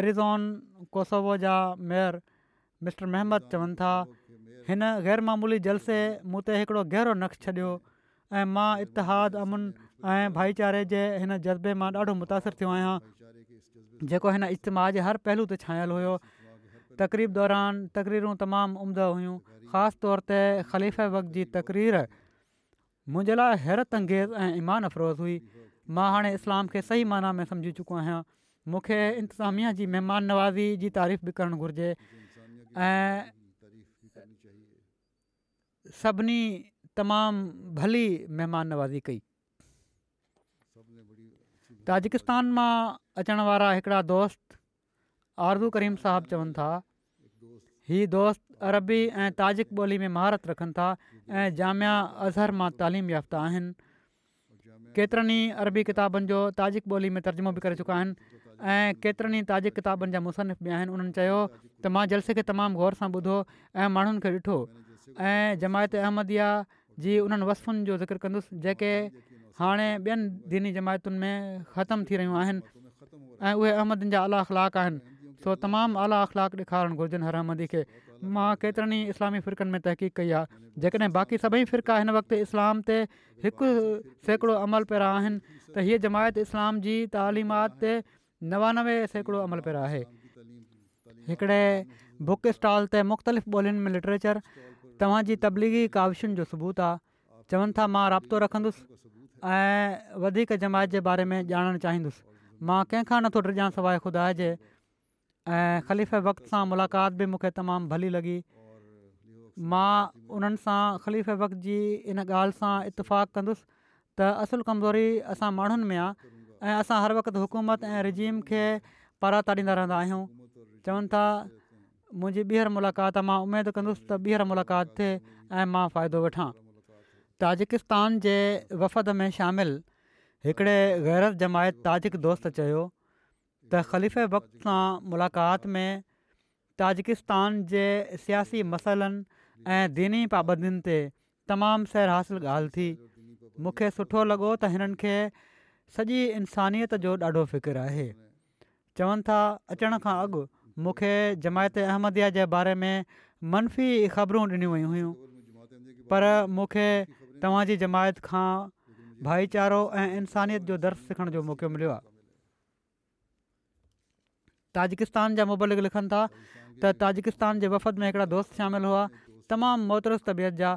एरिज़ोन कोसोवो जा मेयर मिस्टर महमद चवनि था हिन ग़ैरमूली जलसे मूं ते हिकिड़ो गहिरो नक़्श छॾियो ऐं मां इतिहादु अमन ऐं भाईचारे जे हिन जज़्बे मां ॾाढो मुतासिर थियो आहियां जेको हिन इज्तमाह जे हर पहलू ते छायल हुयो तक़रीब दौरानि तकरीरूं तमामु उम्द हुयूं ख़ासि तौर ते ख़लीफ़ जी तक़रीर मुंहिंजे लाइ हैरतु अंगेज़ ऐं ईमान अफ़रोज़ हुई मां हाणे इस्लाम खे सही माना में सम्झी चुको आहियां मूंखे इंतिज़ामिया जी महिमान नवाज़ी जी तारीफ़ बि करणु घुरिजे ऐं सभिनी तमामु भली महिमान नवाज़ी कई ताजिकिस्तान मां अचण वारा दोस्त आरज़ू करीम साहब चवनि था हीअ दोस्त अरबी ऐं ताज़िक ॿोली में महारत रखनि था ऐं जामिया अज़हर मां तालीम याफ़्ता आहिनि केतिरनि ई अरबी किताबनि जो ताज़िक ॿोली में तर्जुमो बि करे चुका आहिनि ऐं केतिरनि ई ताज़िक़िताबनि जा मुसनिफ़ बि आहिनि उन्हनि चयो त मां जलसे खे तमामु गौर सां ॿुधो ऐं माण्हुनि खे ॾिठो ऐं जमायत अहमदिया जी उन्हनि वसफ़ुनि जो ज़िक्र कंदुसि जेके हाणे ॿियनि दीनी जमायतुनि में ख़तम थी रहियूं आहिनि ऐं उहे अहमदनि जा अलाख़लाक आहिनि सो तमामु आला अख़ला ॾेखारणु घुरिजनि हरामी खे मां केतिरनि ई इस्लामी फ़िरकनि में तहक़ीक़ कई आहे जेकॾहिं बाक़ी सभई फ़िरका हिन वक़्तु इस्लाम ते हिकु सैकड़ो अमल पहिरां आहिनि त हीअ जमायत इस्लाम जी तालिमात ते नवानवे सैकड़ो अमल पहिरियों आहे हिकिड़े बुक स्टॉल ते मुख़्तलिफ़ ॿोलियुनि में लिटरेचर तव्हांजी तबलीगी काविशुनि जो सबूत आहे चवनि था मां राब्तो रखंदुसि ऐं जमायत जे बारे में ॼाणणु चाहींदुसि मां कंहिंखां नथो डिरजा सवाइ ख़ुदा जे ऐं ख़लीफ़ वक़्त सां मुलाक़ात बि मूंखे तमामु भली लॻी मां उन्हनि सां ख़लीफ़ वक़्त जी इन ॻाल्हि सां इतफ़ाक़ु कंदुसि त असुलु कमज़ोरी असां माण्हुनि में आहे ऐं असां हर वक़्तु हुकूमत ऐं रिजीम खे पराता ॾींदा रहंदा आहियूं चवनि था मुंहिंजी ॿीहर मुलाक़ात आहे मां उमेदु कंदुसि त ॿीहर मुलाक़ात थिए ऐं मां फ़ाइदो वठां ताजिकिस्तान जे वफ़द में शामिलु हिकिड़े गैरत जमायत ताज़िक दोस्त चयो त ख़लीफ़े वक़्त सां मुलाक़ात में ताजिकिस्तान जे सियासी मसइलनि ऐं दीनी पाबंदियुनि ते तमामु सैर हासिलु ॻाल्हि थी मूंखे सुठो लॻो त हिननि खे सॼी इंसानियत जो ॾाढो फ़िक्रु आहे चवनि था अचण खां अॻु मूंखे जमायत अहमदिया जे बारे में मनफ़ी ख़बरूं ॾिनियूं वयूं हुयूं पर मूंखे तव्हांजी जमायत खां भाईचारो ऐं इंसानियत जो दर्स सिखण जो मौक़ो मिलियो आहे ताजिकिस्तान जा मुबलिक लिखनि था त ताजिकिस्तान जे वफ़द में हिकिड़ा दोस्त शामिलु हुआ तमामु मुहतरस तबियत जा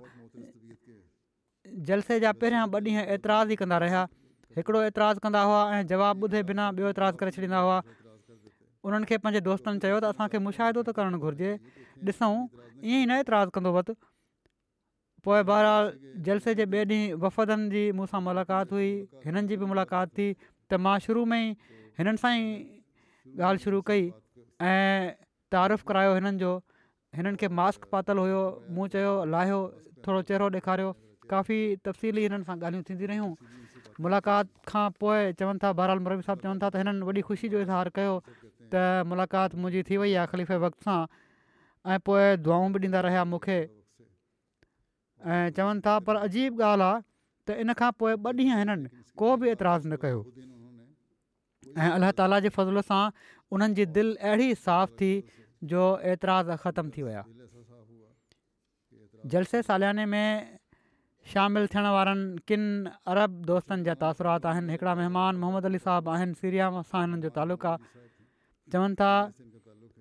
जलसे जा पहिरियां ॿ ॾींहं एतिराज़ ई कंदा रहिया हिकिड़ो एतिराज़ु कंदा हुआ ऐं जवाबु ॿुधे बिना ॿियो एतिराज़ु करे छॾींदा हुआ उन्हनि खे पंहिंजे दोस्तनि चयो त असांखे मुशाहिदो त करणु घुरिजे ॾिसूं ईअं ई न एतराज़ु कंदो वत पोइ बहिरा जलसे जे ॿिए ॾींहुं वफ़दनि जी मूंसां मुलाक़ात हुई हिननि जी बि मुलाक़ात थी त मां शुरू में ई हिननि सां ई ॻाल्हि शुरू कई ऐं तारीफ़ु करायो हिननि जो हिननि खे मास्क पातल हुयो मूं चयो लाहियो थोरो चहिरो ॾेखारियो काफ़ी तफ़सीली हिननि सां ॻाल्हियूं थींदी रहियूं मुलाक़ात खां पोइ चवनि था बरहाल मुरवी साहिबु चवनि था त हिननि वॾी ख़ुशी जो इज़हार कयो त मुलाक़ात मुंहिंजी थी वई आहे ख़लीफ़ वक़्त सां ऐं पोइ दुआऊं बि ॾींदा रहिया मूंखे ऐं चवनि था पर अजीब ॻाल्हि आहे त इन खां पोइ ॿ ॾींहं हिननि को बि ऐतराज़ु न कयो ऐं अलाह ताला जे फ़ज़ल सां उन्हनि जी दिलि अहिड़ी تھی, थी जो ختم ख़तमु थी विया जलसे सालियाने में शामिलु थियण वारनि किनि अरब दोस्तनि जा तासुरात आहिनि हिकिड़ा महिमान मोहम्मद अली साहबु आहिनि सीरिया सां हिननि जो तालुक़ु आहे चवनि था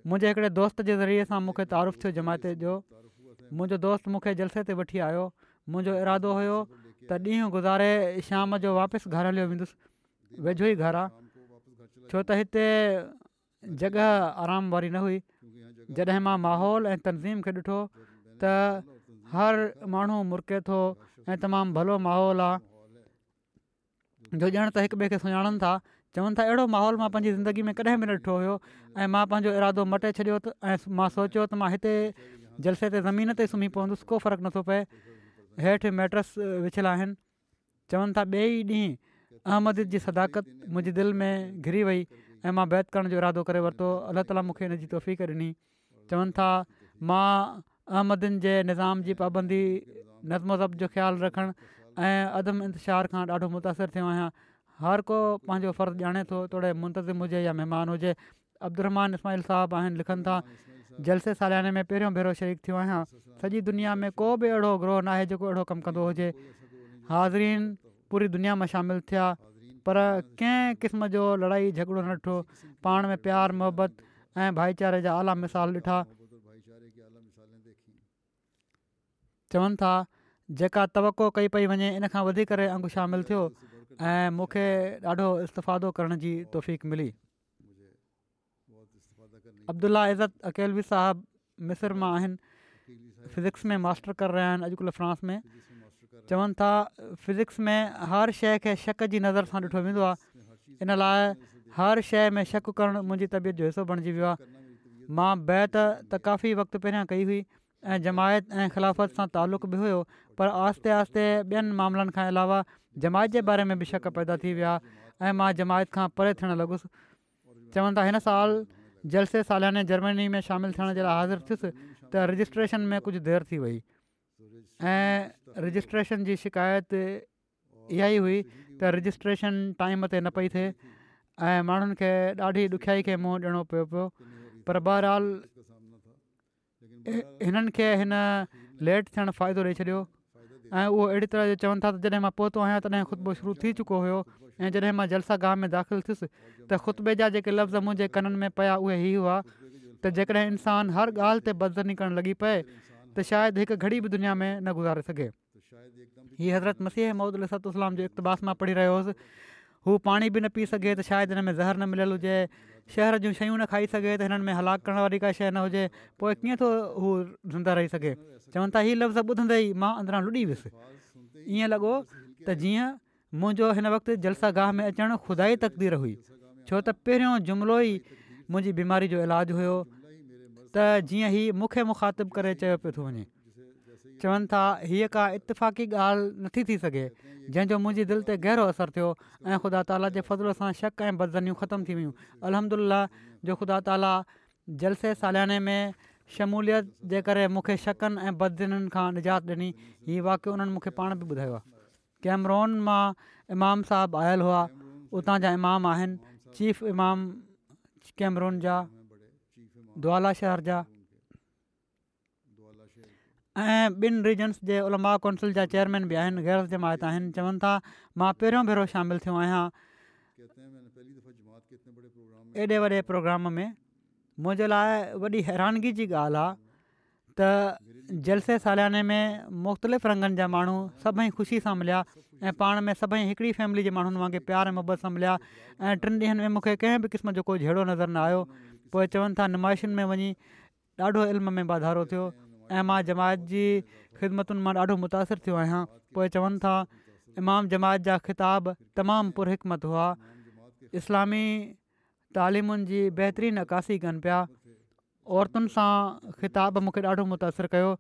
मुंहिंजे हिकिड़े दोस्त जे ज़रिए सां मूंखे तारीफ़ु थियो जमायत जो मुंहिंजो दोस्त मूंखे जलसे ते वठी आयो मुंहिंजो इरादो हुयो त ॾींहुं गुज़ारे शाम जो वापसि घर हलियो वेझो ई घरु आहे छो त हिते जॻह आराम वारी न हुई जॾहिं मां माहौल ऐं तनज़ीम खे ॾिठो त हर माण्हू मुरके थो ऐं तमामु भलो माहौल आहे जो ॼण त हिक ॿिए खे सुञाणनि था चवनि था अहिड़ो माहौल मां पंहिंजी ज़िंदगी में कॾहिं बि न ॾिठो हुयो ऐं मां पंहिंजो इरादो मटे छॾियो त ऐं मां सोचियो त मां हिते जलसे ते ज़मीन ते सुम्ही पवंदुसि को फ़र्क़ु नथो पए हेठि मेट्रस विछल आहिनि चवनि था ॿिए ॾींहुं अहमद जी सदाकत मुंहिंजी दिलि में घिरी वई ऐं मां बैत करण जो इरादो करे वरितो अलाह ताला मूंखे हिन जी तोफ़ीक ॾिनी चवनि था मां अहमदनि जे निज़ाम जी पाबंदी नज़म ज़ब जो ख़्यालु रखणु ऐं अदम इंतिशार खां ॾाढो मुतासिर थियो आहियां हर को पंहिंजो फ़र्ज़ु ॼाणे थो थोरे मुंतज़िम हुजे या महिमान हुजे अब्दुरमान इस्माइल साहबु आहिनि लिखनि था जलसे सालियाने में पहिरियों भेरो शरीक थियो आहियां सॼी दुनिया में को बि अहिड़ो ग्रोह न आहे जेको अहिड़ो कमु कंदो हुजे हाज़िरीन पूरी दुनिया में शामिलु थिया पर कंहिं क़िस्म जो लड़ाई झगिड़ो न ॾिठो पाण में प्यार मोहबत ऐं भाईचारे जा आला मिसाल ॾिठा चवनि था जेका तवको कई पई वञे इन खां वधी करे अंगु शामिलु थियो ऐं मूंखे ॾाढो इस्तफादो करण जी तोफ़ीक़ मिली अब्दुला इज़त अकेलवी साहिबु मिसर मां आहिनि फिज़िक्स में मास्टर करे रहिया आहिनि अॼुकल्ह फ्रांस में चवनि था फिज़िक्स में हर शइ खे शक जी नज़र सां ॾिठो वेंदो इन लाइ हर शइ में शक करणु मुंहिंजी तबियत जो हिसो बणिजी वियो आहे मां बैत त काफ़ी वक़्तु पहिरियां कई हुई ऐं जमायत ऐं ख़िलाफ़त सां तालुक़ बि हुयो पर आहिस्ते आहिस्ते ॿियनि मामलनि खां अलावा जमायत जे बारे में बि शक पैदा थी विया ऐं मां जमायत खां परे थियणु लॻुसि चवनि था हिन साल जलसे सालाने जर्मनी में शामिलु थियण जे लाइ हाज़िर थियुसि त रजिस्ट्रेशन में कुझु देरि थी वई ऐं रजिस्ट्रेशन जी शिकायत इहा ई हुई त रजिस्ट्रेशन टाइम ते न पई थिए ऐं माण्हुनि खे ॾाढी ॾुखयाई खे मुंहुं ॾियणो पियो पियो पर बहरहाल हिननि खे हिन लेट थियणु फ़ाइदो ॾेई छॾियो ऐं उहो अहिड़ी तरह जो चवनि था त जॾहिं मां पहुतो आहियां तॾहिं ख़ुतबो शुरू थी चुको हुयो ऐं जॾहिं मां जलसा गाम में दाख़िलु थियुसि त ख़ुतबे जा जेके लफ़्ज़ मुंहिंजे कननि में पिया उहे इहे हुआ त जेकॾहिं इंसानु हर ॻाल्हि ते बदज़नी करणु लॻी पए त शायदि हिकु घड़ी बि दुनिया में न गुज़ारे सघे हीअ हज़रत मसीह महूदलाम जो इक़्तबास मां पढ़ी रहियो हुउसि हू पाणी बि न पी सघे त शायदि हिन में ज़हर न मिलियलु हुजे शहर जूं शयूं न खाई सघे त हिननि में हलाकु करण वारी काई शइ न हुजे पोइ कीअं थो हू धिंदा रही सघे चवनि था हीअ लफ़्ज़ ॿुधंदे ई मां अंदरां लुॾी वियुसि ईअं लॻो त जीअं मुंहिंजो हिन वक़्ति जलसा गाह में अचणु खुदा ई तकदीर हुई छो त पहिरियों जुमिलो ई मुंहिंजी बीमारी जो इलाजु हुयो त जीअं हीउ मूंखे मुखातिबु करे चयो पियो थो वञे चवनि था हीअ का इतफ़ाक़ी ॻाल्हि नथी थी सघे जंहिंजो मुंहिंजी दिलि ते गहिरो असरु थियो ऐं ख़ुदा ताला जे फज़ल सां शक ऐं बदज़नियूं ख़तमु थी वियूं अलहमदल्ला जो ख़ुदा ताला जलसे सालियाने में शमूलियत जे करे मूंखे शकनि ऐं बदज़ननि खां निजात ॾिनी इहो वाक़ु उन्हनि मूंखे पाण बि ॿुधायो आहे कैमरोन मां इमाम साहबु आयल हुआ उतां जा इमाम आहिनि चीफ इमाम कैमरोन जा द्वाला शहर जा ऐं ॿिनि रीजन्स जे उलमा काउंसिल जा चेयरमैन बि आहिनि गैर जमायत आहिनि चवनि था मां पहिरियों भेरो शामिलु थियो आहियां एॾे वॾे प्रोग्राम में मुंहिंजे लाइ वॾी हैरानगी जी ॻाल्हि आहे त जलसे सालियाने में मुख़्तलिफ़ रंगनि जा माण्हू सभई ख़ुशी सां मिलिया ऐं पाण में सभई हिकिड़ी फैमिली जे माण्हुनि वांगुरु प्यारु ऐं मुहबत सां मिलिया ऐं टिनि ॾींहंनि में मूंखे कंहिं बि क़िस्म जो कोई जहिड़ो नज़र न आयो पोइ चवनि था नुमाइशुनि में वञी ॾाढो इल्म में वाधारो थियो ऐं मां जमायत जी ख़िदमतुनि मां ॾाढो मुतासिरु थियो आहियां पोइ चवनि था इमाम जमायत जा ख़िताब तमामु पुरहिकमत हुआ इस्लामी तालिमुनि जी बहितरीन अकासी कनि पिया औरतुनि सां ख़िताब मूंखे ॾाढो मुतासिर कयो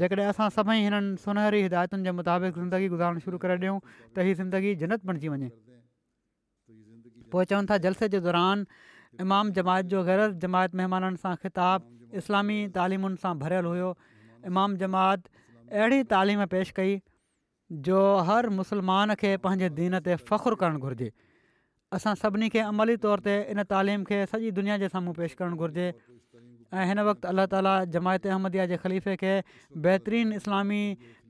जेकॾहिं असां सभई हिननि सुनहरी हिदायतुनि जे मुताबिक़ ज़िंदगी गुज़ारण शुरू करे ॾियूं त हीअ ज़िंदगी जनत बणजी वञे पोइ चवनि था जलसे जे दौरान इमाम जमायत जो ग़ैर जमायत महिमाननि सां ख़िताबु इस्लामी तालीमुनि सां भरियलु हुयो इमाम जमात अहिड़ी तालीम पेश कई जो हर मुसलमान खे पंहिंजे दीन ते फ़ख़ुरु करणु घुरिजे असां सभिनी खे अमली तौर ते इन तालीम खे सॼी दुनिया जे साम्हूं पेश करणु घुरिजे ऐं हिन वक़्तु अलाह ताला जमायत अहमदिया जे ख़लीफ़े खे बहितरीनु इस्लामी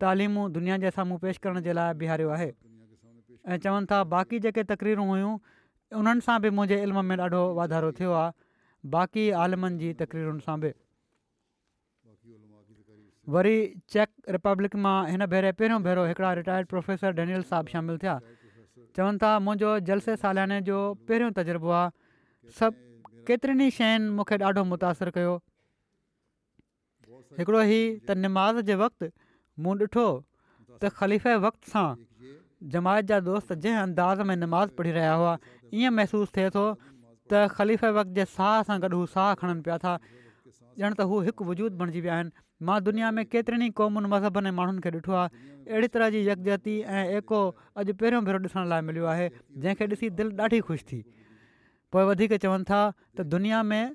तालीमूं दुनिया जे साम्हूं पेश करण जे लाइ बिहारियो आहे ऐं चवनि था बाक़ी जेके तकरीरूं हुयूं उन्हनि सां बि मुंहिंजे इल्म में ॾाढो वाधारो थियो आहे बाक़ी आलमनि जी तकरीरुनि सां बि वरी चेक रिपब्लिक मां हिन भेरे पहिरियों भेरो हिकिड़ा रिटायर्ड प्रोफेसर डेनियल साहिबु शामिलु थिया चवनि था मुंहिंजो जलसे सालियाने जो पहिरियों तजुर्बो आहे सभु केतिरनि ई शयुनि मूंखे ॾाढो मुतासिरु कयो हिकिड़ो ई त निमाज़ जे वक़्तु मूं ॾिठो त ख़लीफ़े वक़्त सां जमायत जा दोस्त जंहिं अंदाज़ में नमाज़ पढ़ी रहिया हुआ ईअं महसूसु थिए थो त ख़लीफ़े वक़्त जे साह सां गॾु हू साहु खणनि पिया था ॼण त हू हिकु वजूद बणिजी विया आहिनि मां दुनिया में केतिरनि ई क़ौमुनि मज़हबनि ऐं माण्हुनि खे ॾिठो आहे अहिड़ी तरह जी यकजहती ऐं एको अॼु पहिरियों भेरो ॾिसण लाइ मिलियो आहे जंहिंखे ॾिसी दिलि ॾाढी ख़ुशि थी पोइ वधीक चवनि था त दुनिया में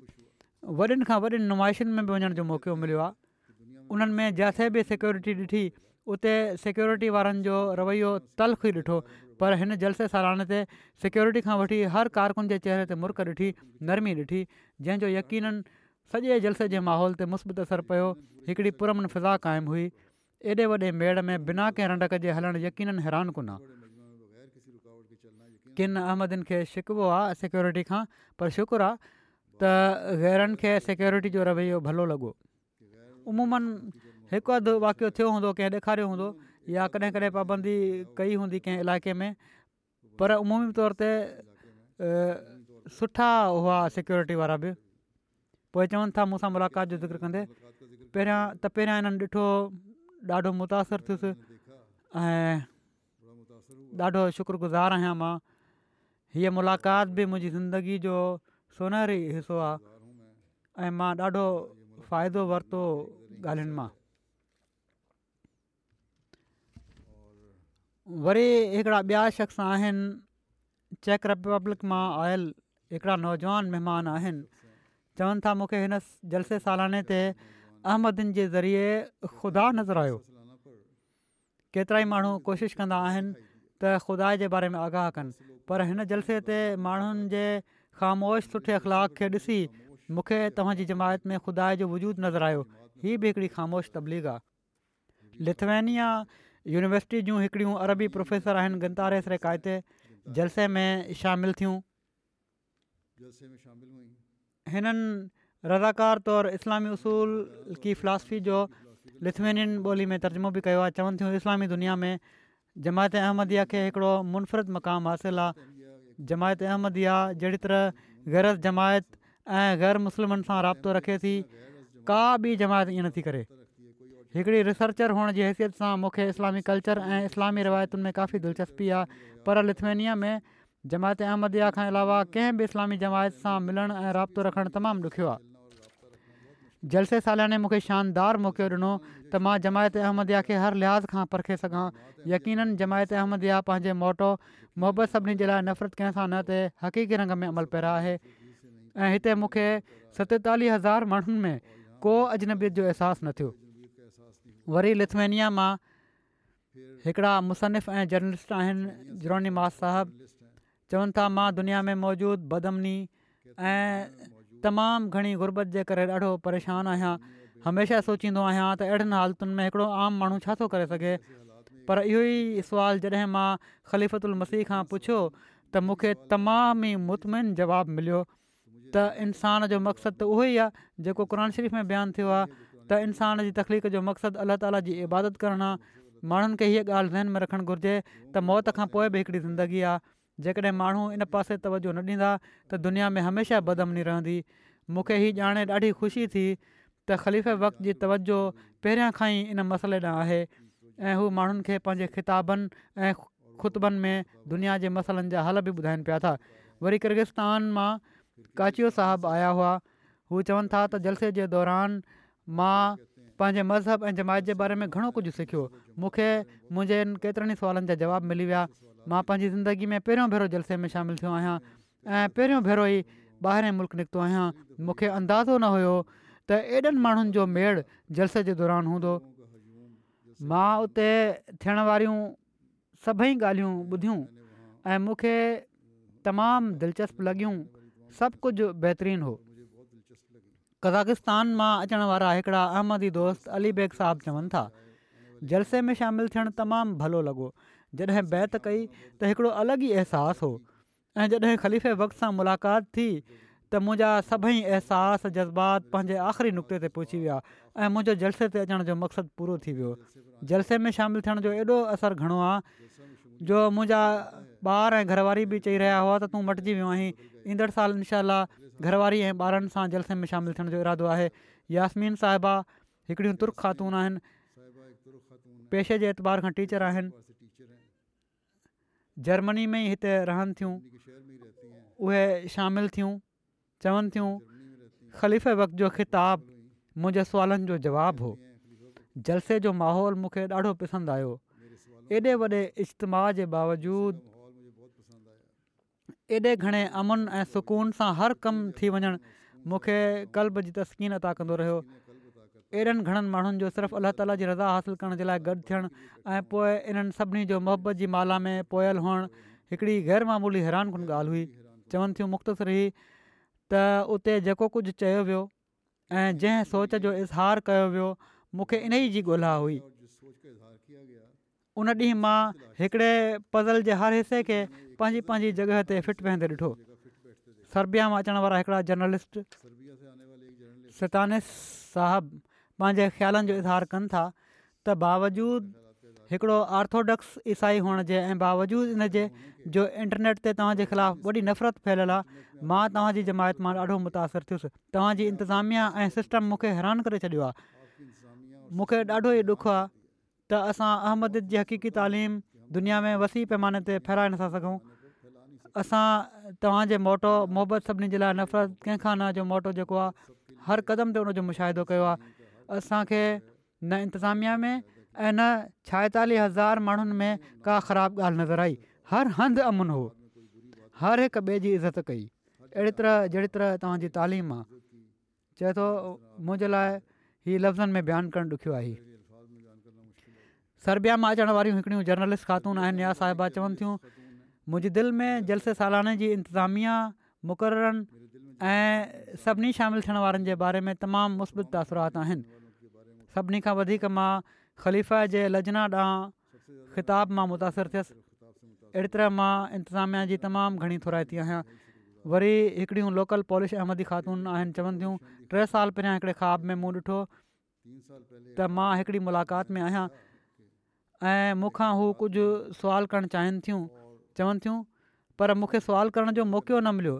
वॾनि खां वॾियुनि में बि वञण जो मौक़ो मिलियो आहे उन्हनि में सिक्योरिटी ॾिठी उते सिक्योरिटी वारनि जो रवैयो तलख़ ई ॾिठो पर हिन जलसे सालाने ते सिक्योरिटी खां वठी हर कारकुन जे चहिरे ते मुर्ख ॾिठी नरमी ॾिठी जंहिंजो यकीननि सॼे जलसे जे माहौल ते मुस्बत असरु पियो हिकिड़ी पुरमन फिज़ा क़ाइमु हुई एॾे वॾे मेड़ में बिना कंहिं रंडक जे हलणु यकीननि हैरान कोन किन अहमदनि खे शिकबो आहे सिक्योरिटी खां पर शुक्रु आहे त ग़ैरनि खे सिक्योरिटी जो रवैयो भलो लॻो हिकु अधि वाकियो थियो हूंदो कंहिं ॾेखारियो हूंदो या कॾहिं कॾहिं पाबंदी कई हूंदी कंहिं इलाइक़े में पर अमूमी तौर ते सुठा हुआ सिक्योरिटी वारा बि पोइ चवनि था मूंसां मुलाक़ात जो ज़िक्र कंदे पहिरियां त पहिरियां हिननि ॾिठो ॾाढो मुतासिर थियुसि ऐं ॾाढो शुक्रगुज़ार आहियां मां हीअ मुलाक़ात बि मुंहिंजी ज़िंदगी जो सुनहरी हिसो आहे ऐं मां ॾाढो फ़ाइदो वरितो ॻाल्हियुनि मां वरी हिकिड़ा ॿिया शख़्स आहिनि चेक रिपब्लिक मां आयल हिकिड़ा नौजवान महिमान आहिनि चवनि था मूंखे हिन जलसे सालाने ते अहमदन जे ज़रिए खुदा नज़र आयो केतिरा ई माण्हू कोशिशि कंदा आहिनि त ख़ुदा जे बारे में आगाह कनि पर हिन जलसे ते माण्हुनि जे ख़ामोश सुठे अख़लाक़ खे ॾिसी मूंखे तव्हांजी जमायत में ख़ुदा जो वजूद नज़र आयो हीअ बि हिकिड़ी ख़ामोश तबलीग आहे लिथवेनिया यूनिवर्सिटी जूं हिकिड़ियूं अरबी प्रोफेसर आहिनि गनतारे सरे क़ाइते जलसे में शामिलु थियूं हिननि रज़ाकार तौरु इस्लामी उसूल की फिलासफ़ी जो लिथवेनियन ॿोली में तर्जुमो बि कयो आहे चवनि थियूं इस्लामी दुनिया में जमायत अहमदिया खे हिकिड़ो मुनफरद मुक़ाम हासिलु आहे जमायत अहमदिया जहिड़ी तरह ग़ैरत जमायत ऐं ग़ैर मुस्लिमनि सां राब्तो रखे थी का बि जमायत ईअं नथी करे हिकिड़ी रिसर्चर हुअण जी हैसियत सां मूंखे इस्लामी कल्चर ऐं इस्लामी रिवायतुनि में काफ़ी दिलचस्पी आहे पर लिथ्वेनिया में जमायत अहमदया खां अलावा कंहिं बि इस्लामी जमायत सां मिलणु ऐं राब्तो रखणु तमामु ॾुखियो आहे जलसे सालियाने मूंखे शानदार मौक़ो ॾिनो त मां जमायत अहमद खे हर लिहाज़ खां परखे सघां यकीननि जमायत अहमदया पंहिंजे मोटो मोहबत सभिनी जे लाइ नफ़रत कंहिं सां न थिए हक़ीक़ी रंग में अमल पैरा आहे ऐं हिते मूंखे सतेतालीह हज़ार माण्हुनि में को अजनबियत जो अहसासु न थियो वरी लिथवेनिआ मां हिकिड़ा मुसनिफ़ ऐं जर्नलिस्ट आहिनि जिरोनी मास साहबु चवनि था मां दुनिया में मौजूदु बदमनी ऐं तमामु घणी गुरबत जे करे ॾाढो परेशानु आहियां हमेशह सोचींदो आहियां त अहिड़नि हालतुनि में हिकिड़ो आम माण्हू छा थो करे सघे पर इहो ई सुवाल जॾहिं मां ख़लीफ़तु उल मसीह खां पुछियो त मूंखे तमामु ई मुतमिन जवाबु मिलियो त इंसान जो मक़सदु त उहो ई आहे जेको क़ुर शरीफ़ में बयानु थियो आहे त इंसान जी तकलीफ़ जो मक़सदु अलाह ताला जी इबादत करणु आहे माण्हुनि खे हीअ ॻाल्हि ज़हन में रखणु घुरिजे त मौत खां पोइ बि हिकिड़ी ज़िंदगी आहे जेकॾहिं माण्हू इन पासे तवजो न ॾींदा त दुनिया में हमेशह बदमनी रहंदी मूंखे हीअ ॼाणे ॾाढी ख़ुशी थी त ख़लीफ़े वक़्त जी तवजो पहिरियां खां ई इन मसइले ॾांहुं आहे ऐं हू माण्हुनि खे पंहिंजे ख़िताबनि ऐं में दुनिया जे मसइलनि जा हल बि ॿुधाइनि पिया था वरी किर्गिस्तान मां काचियो साहबु आया हुआ हू चवनि था त जलसे जे दौरान मां पंहिंजे मज़हब ऐं जमायत जे बारे में घणो कुझु सिखियो मूंखे मुंहिंजे केतिरनि सुवालनि जा जवाब मिली विया मां पंहिंजी ज़िंदगी में पहिरियों भेरो जलसे में शामिलु थियो आहियां ऐं पहिरियों भेरो ई मुल्क निकितो आहियां मूंखे अंदाज़ो न हुयो त एॾनि माण्हुनि जो मेड़ जलसे जे दौरान हूंदो मां उते थियण वारियूं सभई ॻाल्हियूं ॿुधियूं ऐं मूंखे तमामु दिलचस्पु लॻियूं सभु कुझु हो कज़ाकिस्तान मां अचण वारा हिकिड़ा अहमदी दोस्त अली बेग साहबु चवनि था जलसे में शामिलु थियणु तमामु भलो लॻो जॾहिं बैत कई त हिकिड़ो अलॻि ई अहसासु हो ऐं जॾहिं ख़लीफ़े वक़्त सां मुलाक़ात थी त मुंहिंजा सभई अहसासु जज़्बात पंहिंजे आख़िरी नुक़्ते ते पहुची विया ऐं मुंहिंजो जलसे ते अचण जो मक़सदु पूरो थी वियो जलसे में शामिलु थियण जो एॾो असरु घणो आहे जो मुंहिंजा ॿार ऐं घरवारी बि चई रहिया हुआ त तूं मटिजी वियो आहीं ईंदड़ साल इनशा ઘરવારી એ બારન સા જલસે મે સામેલ થન જો ઇરાદો આહે યાસમીન સાહેબા એકડી તુર્ક ખતૂન આહે પેશેજ ઇતબાર ખ ટીચર આહે જર્મની મે હિતે રહન થ્યું ઓહે સામેલ થ્યું ચવન થ્યું ખલીફા વક્ત જો ખિતાબ મુજે સવાલન જો જવાબ હો જલસે જો માહોલ મુકે ડાઢો પસંદ આયો એડે બડે ઇસ્તમાજ બાવજોદ एॾे घणे अमन ऐं सुकून सां हर कमु थी वञणु मूंखे कल्ब जी तस्कीन अदा कंदो रहियो एॾनि घणनि माण्हुनि जो सिर्फ़ु अलाह ताला जी रज़ा हासिलु करण जे लाइ गॾु थियणु ऐं पोइ जो मोहबत जी माला में पोयल हुअण हिकिड़ी ग़ैरमामूली हैरान ॻाल्हि हुई चवनि थियूं मुख़्तसिर ही त उते जेको कुझु चयो वियो ऐं जंहिं सोच जो इज़हार कयो वियो मूंखे इन ई जी ॻोल्हा हुई उन ॾींहुं मां हिकिड़े पज़ल जे हर हिसे खे पंहिंजी पंहिंजी जॻह ते फिट वेंदे ॾिठो सर्बिया मां अचण वारा हिकिड़ा जर्नलिस्ट सतानस साहब पंहिंजे ख़्यालनि जो इज़हार कनि था त बावजूद हिकिड़ो आर्थोडॉक्स ईसाई हुअण जे ऐं इन जे जो इंटरनेट ते तव्हांजे ख़िलाफ़ु वॾी नफ़रत फैलियलु आहे मां तव्हांजी जमायत मां ॾाढो मुतासिर थियुसि तव्हांजी इंतिज़ामिया ऐं सिस्टम मूंखे हैरान करे छॾियो आहे मूंखे ॾाढो ई ॾुख आहे त असां अहमद जी हक़ीक़ी तालीम दुनिया में वसी पैमाने ते फैलाए नथा सघूं असां तव्हांजे मोटो मोहबत सभिनी जे लाइ नफ़रत कंहिंखां न जो मोटो जेको आहे हर क़दम ते हुनजो मुशाहिदो कयो आहे असांखे न इंतिज़ामिया में ऐं न छाएतालीह हज़ार माण्हुनि में का ख़राबु ॻाल्हि नज़र आई हर हंधि अमुन हो हर हिक ॿिए जी इज़त कई अहिड़ी तरह जहिड़ी तरह तव्हांजी तालीम आहे चए थो मुंहिंजे लाइ हीअ लफ़्ज़नि में बयानु करणु ॾुखियो आहे सर्बिया मां अचण वारियूं हिकिड़ियूं जर्नलिस्ट ख़ातून आहिनि साहिबा चवनि मुंहिंजी दिलि में जलसे सालाने जी इंतिज़ामिया मुक़ररुनि ऐं सभिनी शामिलु थियण वारनि जे बारे में तमामु मुस्बित तासरात आहिनि सभिनी खां वधीक मां ख़लीफ़ा जे लजना ॾांहुं ख़िताब मां मुतासिर थियसि अहिड़ी तरह मां इंतिज़ामिया जी तमामु घणी थोराए थी आहियां वरी हिकिड़ियूं लोकल पॉलिश अहमदी ख़ातून आहिनि चवनि थियूं टे साल पहिरियां हिकिड़े ख़्वाब में मूं ॾिठो त मां हिकिड़ी मुलाक़ात में आहियां ऐं मूंखां हू कुझु सुवाल करणु चाहिनि थियूं चवनि थियूं पर मूंखे सुवाल करण जो मौक़ो न मिलियो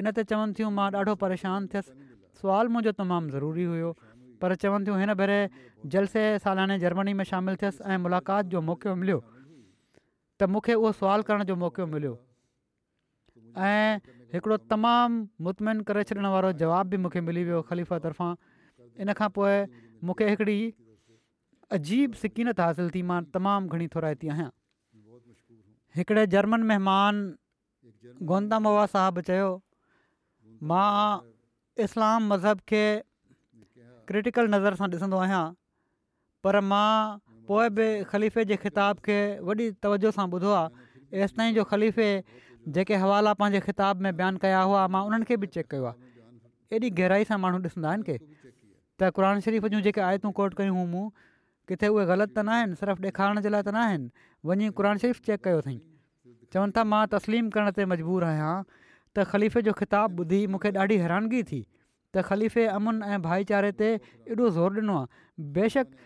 इन ते चवनि थियूं मां ॾाढो परेशान थियसि सुवाल मुंहिंजो तमामु ज़रूरी हुयो पर चवनि थियूं हिन भेरे जलसे सालाने जर्मनी में शामिलु थियसि ऐं मुलाक़ात जो मौक़ो मिलियो त मूंखे उहो सुवाल करण जो मौक़ो मिलियो ऐं हिकिड़ो तमामु मुतमिन करे छॾण वारो जवाब बि मूंखे मिली वियो ख़लीफ़ा तर्फ़ां इन खां पोइ मूंखे हिकिड़ी अजीब सिकीनत हासिलु थी मां तमामु घणी थोराए आहियां हिकिड़े जर्मन महिमान गोंदमा साहबु चयो मां इस्लाम मज़हब खे क्रिटिकल नज़र सां ॾिसंदो आहियां पर मां पोइ बि ख़लीफ़े जे ख़िताब खे वॾी तवजो सां ॿुधो आहे ऐसि ताईं जो ख़लीफ़े जेके हवाला पंहिंजे ख़िताब में बयानु कया हुआ मां उन्हनि खे बि चेक कयो आहे एॾी गहराई सां माण्हू ॾिसंदा आहिनि के त शरीफ़ जूं जेके आयतूं कोट कयूं किथे उहे ग़लति त न आहिनि सिर्फ़ु ॾेखारण जे लाइ त न आहिनि वञी क़ुर शरीफ़ चेक कयो अथईं चवनि था मां तस्लीम करण ते मजबूर आहियां त ख़लीफ़े जो ख़िताबु ॿुधी मूंखे ॾाढी हैरानगी थी त ख़लीफ़े अमुन ऐं भाईचारे ते एॾो ज़ोर ॾिनो आहे बेशक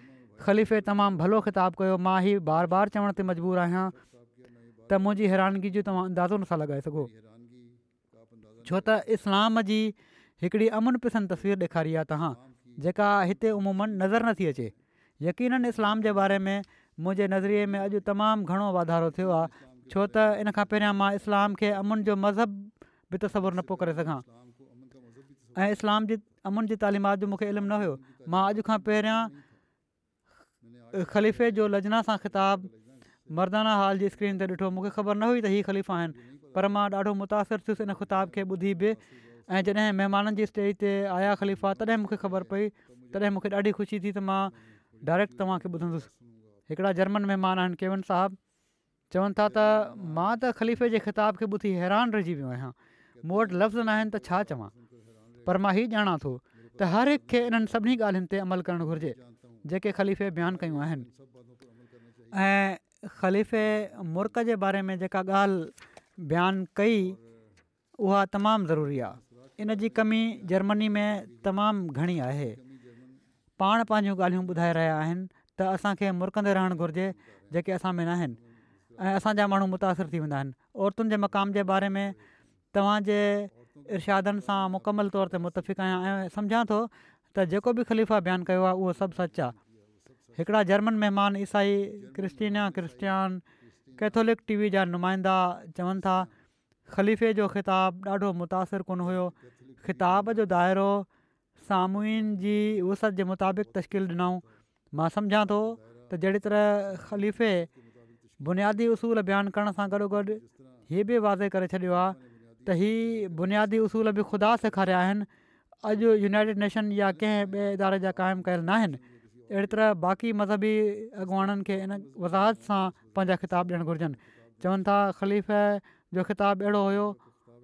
ख़लीफ़े तमामु भलो ख़िताबु कयो मां ई बार बार चवण ते मजबूर आहियां त मुंहिंजी हैरानगी जो तव्हां अंदाज़ो नथा लॻाए सघो छो त इस्लाम जी हिकिड़ी अमुन पसंदि तस्वीरु ॾेखारी आहे तव्हां जेका हिते उमूमनि नज़र नथी अचे यकीन इस्लाम जे बारे में मुंहिंजे नज़रिए में अॼु तमामु घणो वाधारो थियो आहे छो त इन खां पहिरियां मां इस्लाम खे अमुन जो मज़हब बि तस्वुरु न पियो करे सघां ऐं इस्लाम जे अमुन जी तालिमात जो मूंखे इल्मु न हुयो मां अॼु खां पहिरियां ख़लीफ़े जो लजना सां ख़िताबु मर्दाना हाल जी स्क्रीन ते ॾिठो मूंखे ख़बर न हुई त इहे ख़लीफ़ा आहिनि पर मां ॾाढो मुतासिर थियुसि इन ख़िताब खे ॿुधी बि ऐं जॾहिं महिमाननि जी स्टेज ते आया ख़लीफ़ा तॾहिं मूंखे ख़बर पई तॾहिं मूंखे ॾाढी ख़ुशी थी त मां डायरेक्ट तव्हांखे ॿुधंदुसि हिकिड़ा जर्मन महिमान आहिनि केवन साहबु चवनि था त मां त ख़लीफ़े जे ख़िताब खे ॿुधी हैरान रहिजी वियो आहियां मूं वटि लफ़्ज़ न आहिनि त छा चवां पर मां ई ॼाणा थो त हर हिक खे इन्हनि सभिनी ॻाल्हियुनि ते अमल करणु घुरिजे जेके ख़लीफ़े बयानु कयूं आहिनि ऐं ख़लीफ़े मुर्क जे बारे में जेका ॻाल्हि बयानु कई उहा ज़रूरी आहे इन जी कमी जर्मनी में तमामु घणी आहे पाण पंहिंजूं ॻाल्हियूं ॿुधाए रहिया आहिनि त असांखे मुरकंदे रहणु घुरिजे जेके असां में न आहिनि ऐं असांजा माण्हू मुतासिर थी वेंदा आहिनि औरतुनि जे मक़ाम जे बारे में तव्हांजे इर्शादनि सां मुकमल तौर ते मुतफ़िक़ आहियां ऐं सम्झां थो त जेको बि ख़लीफ़ा बयानु कयो आहे उहो सभु सच आहे हिकिड़ा जर्मन महिमान ईसाई क्रिस्टीनिया क्रिस्टियान कैथोलिक टीवी वी जा नुमाइंदा चवनि था ख़लीफ़े जो ख़िताबु ॾाढो मुतासिरु कोन हुयो ख़िताब जो दाइरो सामून जी वसत जे मुताबिक़ तश्कील ॾिनऊं मां सम्झा थो त जहिड़ी तरह ख़लीफ़े बुनियादी उसूल बयानु करण सां गॾोगॾु हीअ बि वाज़े करे छॾियो आहे त हीअ बुनियादी उसूल बि ख़ुदा सेखारिया आहिनि अॼु यूनाइटेड नेशन या कंहिं ॿिए इदारे जा क़ाइमु कयल न आहिनि तरह बाक़ी मज़हबी अॻुवाणनि खे इन वज़ाहत सां पंहिंजा ख़िताब ॾियणु घुरिजनि चवनि था ख़लीफ़ जो ख़िताबु अहिड़ो हुयो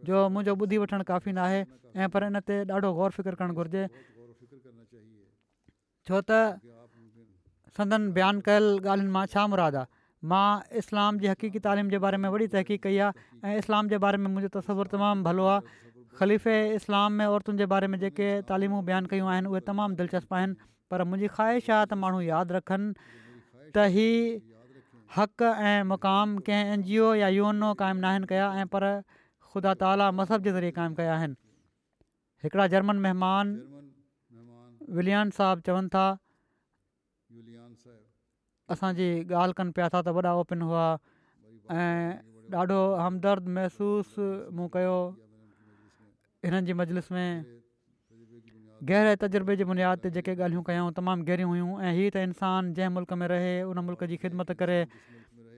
जो मुंहिंजो ॿुधी वठणु काफ़ी नाहे ऐं पर इन ते ॾाढो ग़ौरु फ़िकर करणु घुरिजे छो त संदन बयानु कयल ॻाल्हियुनि मां छा मुरादु आहे मां इस्लाम जी हक़ीक़ी तालीम जे बारे में वॾी तहक़ीक़ कई आहे ऐं इस्लाम जे बारे में मुंहिंजो तसवुरु तमामु भलो आहे ख़लीफ़े इस्लाम में औरतुनि जे बारे में जेके तालीमूं बयानु कयूं आहिनि उहे तमामु दिलचस्प आहिनि पर मुंहिंजी ख़्वाहिश आहे त माण्हू यादि रखनि त ही हक़ ऐं मुक़ाम कंहिं एन जी ओ या यू एन ओ क़ाइमु नाहिनि कया पर ख़ुदा ताला मज़हब जे ज़रिए क़ाइमु कया आहिनि हिकिड़ा जर्मन महिमान विलियान साहबु चवनि था असांजी ॻाल्हि कनि पिया था त वॾा ओपन हुआ ऐं ॾाढो हमदर्द महसूसु मूं कयो हिननि जी मजलिस में गहरे तजुर्बे जे बुनियाद ते जेके ॻाल्हियूं कयूं तमामु गहरियूं हुयूं ऐं हीअ त इंसान जंहिं मुल्क में रहे उन मुल्क जी ख़िदमत करे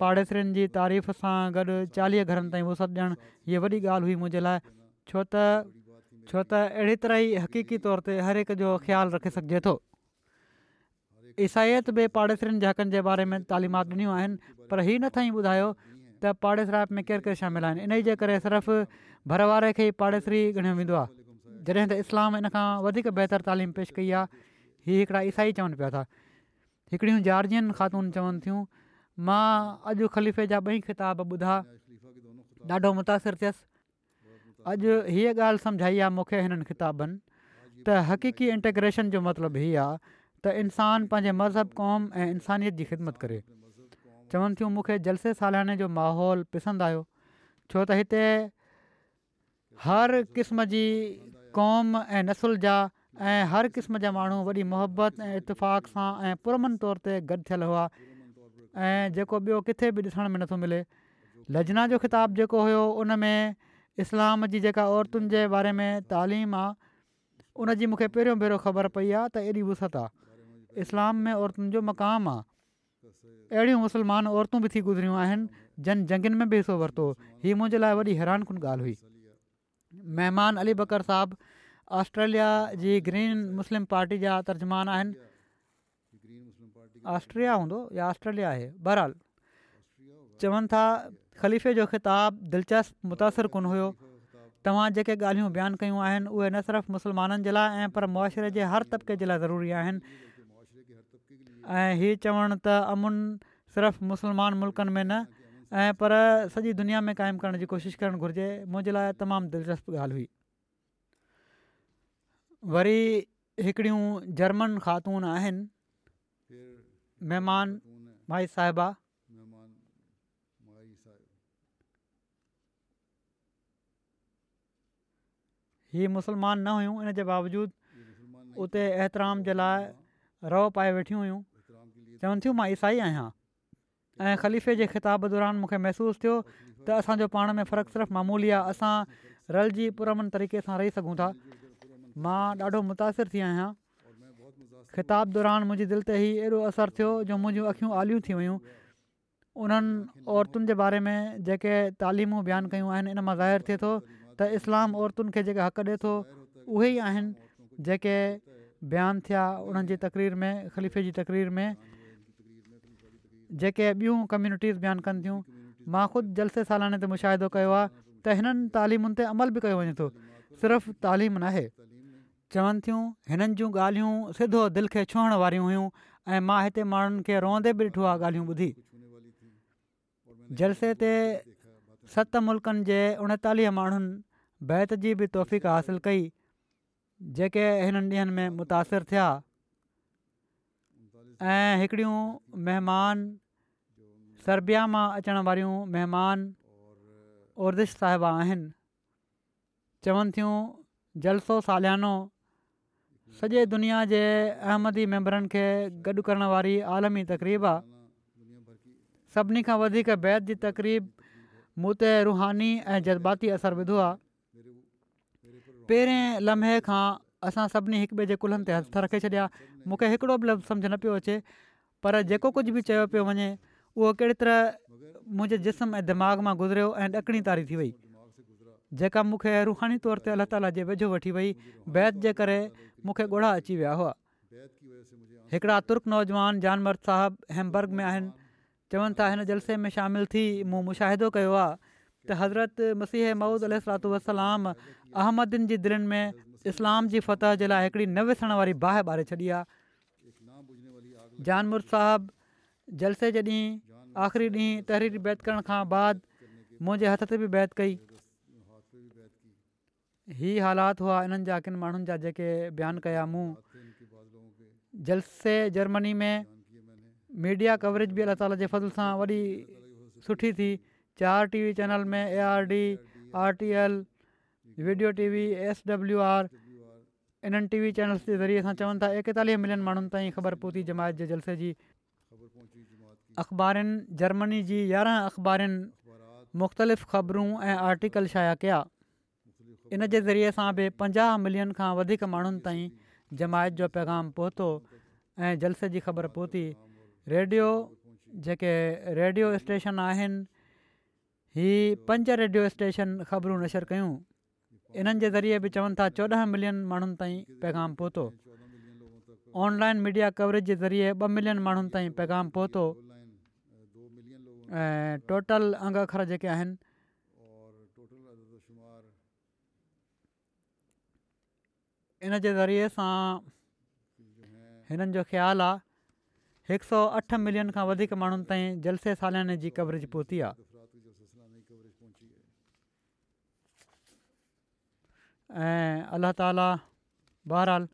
पाड़ेसरनि जी तारीफ़ सां गॾु चालीह घरनि ताईं उस ॾियणु हीअ वॾी ॻाल्हि हुई मुंहिंजे लाइ छो त छो त अहिड़ी तरह ई हक़ीक़ी तौर ते हर हिक जो ख़्यालु रखे सघिजे थो ईसाइत बि पाड़ेसरनि जे हक़नि जे बारे में तालीमात ॾिनियूं आहिनि पर हीउ नथा ई ॿुधायो त पाड़ेसराइ में केरु केरु शामिलु आहिनि इनजे करे सिर्फ़ु भरवारे खे ई पाड़ेसरी ॻणियो वेंदो आहे जॾहिं त इस्लाम इन खां वधीक बहितरु तालीम पेश कई आहे हीअ हिकिड़ा ईसाई चवनि पिया था हिकिड़ियूं खातून चवनि थियूं मां अॼु ख़लीफ़े जा ॿई ख़िताब ॿुधा ॾाढो मुतासिर थियसि अॼु हीअ ॻाल्हि सम्झाई आहे मूंखे हिननि किताबनि त हक़ीक़ी इंटेग्रेशन जो मतिलबु हीअ आहे त इंसान पंहिंजे मज़हब क़ौम ऐं इंसानियत जी ख़िदमत करे चवनि थियूं मूंखे जलसे सालाने जो माहौल पसंदि आहियो छो त हिते हर क़िस्म जी क़ौम ऐं नसुल जा ऐं हर क़िस्म जा माण्हू वॾी मोहबत ऐं इतफ़ाक़ सां ऐं पुरमन तौर ते गॾु थियल हुआ ऐं जेको ॿियो किथे बि ॾिसण में नथो मिले लजना जो ख़िताब जेको हुयो उन में इस्लाम जी जेका औरतुनि जे बारे में तालीम आहे उन जी मूंखे पहिरियों भेरो ख़बर पई आहे त एॾी वसत आहे इस्लाम में औरतुनि जो मक़ाम आहे अहिड़ियूं मुस्लमान औरतूं बि थी गुज़रियूं आहिनि जन जंगनि में बि हिसो वरितो हीअ मुंहिंजे लाइ वॾी हैरान कुन ॻाल्हि हुई महिमान अली बकर साहबु ऑस्ट्रेलिया जी ग्रीन मुस्लिम पार्टी जा तर्जुमान आहिनि ऑस्ट्रिया हूंदो या ऑस्ट्रेलिया आहे बहरहाल चवनि था ख़लीफ़े जो ख़िताबु दिलचस्पु मुतासिर कोन हुयो तव्हां जेके ॻाल्हियूं बयानु कयूं आहिनि उहे न सिर्फ़ु मुसलमाननि जे लाइ ऐं पर मुआशरे जे हर तबिके जे लाइ ज़रूरी आहिनि ऐं हीउ चवणु त अमुन सिर्फ़ु मुस्लमान मुल्कनि में न ऐं पर सॼी दुनिया में क़ाइमु करण जी कोशिशि करणु घुरिजे मुंहिंजे लाइ तमामु दिलचस्पु ॻाल्हि हुई वरी हिकिड़ियूं जर्मन ख़ातून आहिनि ही मुस्लमान न हुयूं इन जे बावजूदु उते एतराम जे लाइ रओ पाए वेठियूं हुयूं चवनि थियूं मां ईसाई आहियां ऐं ख़लीफ़े जे ख़िताब दौरान मूंखे محسوس थियो त असांजो पाण में फ़र्क़ु सिर्फ़ु मामूली आहे असां रल जी पुरमन तरीक़े सां रही सघूं था मां ॾाढो متاثر थी आहियां ख़िताब दौरान मुंहिंजी दिलि ते ई अहिड़ो असरु थियो जो मुंहिंजियूं अखियूं आलियूं थी वियूं उन्हनि औरतुनि जे बारे में जेके तालीमूं बयानु कयूं आहिनि इन मां ज़ाहिर थिए थो त इस्लाम औरतुनि खे जेके हक़ु ॾिए थो उहे ई आहिनि जेके बयानु थिया उन्हनि जी तक़रीर में ख़लीफ़े जी तक़रीर में जेके ॿियूं कम्यूनिटीज़ बयानु कनि थियूं मां ख़ुदि जलसे सालाने ते मुशाहिदो कयो आहे त हिननि तालीमुनि ते अमल बि कयो वञे थो सिर्फ़ु तालीम नाहे चवनि थियूं हिननि जूं ॻाल्हियूं सिधो दिलि खे छुहण वारियूं हुयूं ऐं मां हिते माण्हुनि खे रहंदे बि ॾिठो आहे ॻाल्हियूं ॿुधी जलसे ते सत मुल्कनि जे उणेतालीह माण्हुनि बैत जी बि तोफ़ीक़ हासिलु कई जेके हिननि ॾींहनि में मुतासिर थिया ऐं हिकिड़ियूं महिमान मां अचण वारियूं महिमान उर्दिश साहिबा आहिनि चवनि थियूं जलसो सालियानो सॼे दुनिया जे अहमदी मैंबरनि खे गॾु करण वारी आलमी तक़रीब आहे सभिनी खां वधीक बैत जी तक़रीब मूं ते रूहानी ऐं जज़्बाती असरु विधो आहे पहिरें लम्हे खां असां सभिनी हिक ॿिए जे कुल्हनि ते हथ रखे छॾिया मूंखे हिकिड़ो बि लफ़्ज़ सम्झि न पियो अचे पर जेको कुझु बि चयो पियो वञे उहो कहिड़ी तरह मुंहिंजे जिस्म ऐं दिमाग़ मां गुज़रियो ऐं तारी थी वई जेका मूंखे रुहानी तौर ते अलाह ताला जे वेझो वठी वई बैत जे करे मूंखे ॻोढ़ा अची विया हुआ हिकिड़ा तुर्क नौजवान जानमर साहिबु हेमबर्ग में आहिनि चवनि था हिन जलसे में शामिलु थी मूं मुशाहिदो कयो आहे त हज़रत मसीह महूज़ अलातलाम अहमदन जी दिलनि में इस्लाम जी फतह जे लाइ हिकिड़ी न विसरण वारी बाहि ॿारे छॾी आहे जानमुर साहबु जलसे जे ॾींहुं आख़िरी ॾींहुं तहरीरी बैत करण खां बाद मुंहिंजे हथ ते बि बैत कई ई हालात हुआ इन्हनि जा किन माण्हुनि जा जेके बयानु कया मूं जलसे जर्मनी में मीडिया कवरेज बि अलाह ताला जे फज़ल सां वॾी सुठी थी चारि टी वी चैनल में A R D R T L video T V S W R इन्हनि टीवी चैनल्स जे ज़रिए असां चवनि था एकतालीह मिलियन माण्हुनि ताईं ख़बर पहुती जमायत जे जलसे जी अख़बारनि जर्मनी जी यारहं अख़बारुनि मुख़्तलिफ़ ख़बरूं ऐं आर्टिकल शाया कया इन जे ज़रिए असां बि पंजाह मिलियन खां वधीक माण्हुनि ताईं जमायत जो पैगाम पहुतो ऐं जलसे जी ख़बर पहुती रेडियो जेके रेडियो स्टेशन आहिनि ही पंज रेडियो स्टेशन ख़बरूं नशर कयूं इन्हनि जे ज़रिए बि चवनि था चोॾहं मिलियन माण्हुनि ताईं पैगाम पहुतो ऑनलाइन मीडिया कवरेज जे ज़रिए ॿ मिलियन माण्हुनि ताईं पैगाम पहुतो ऐं टोटल अंग अखर जेके आहिनि इन जे ज़रिए सां हिननि जो ख़्यालु आहे हिकु सौ अठ मिलियन खां वधीक माण्हुनि ताईं जलसे जी कवरेज पहुती आहे ऐं अल्ल्ह ताला बहराल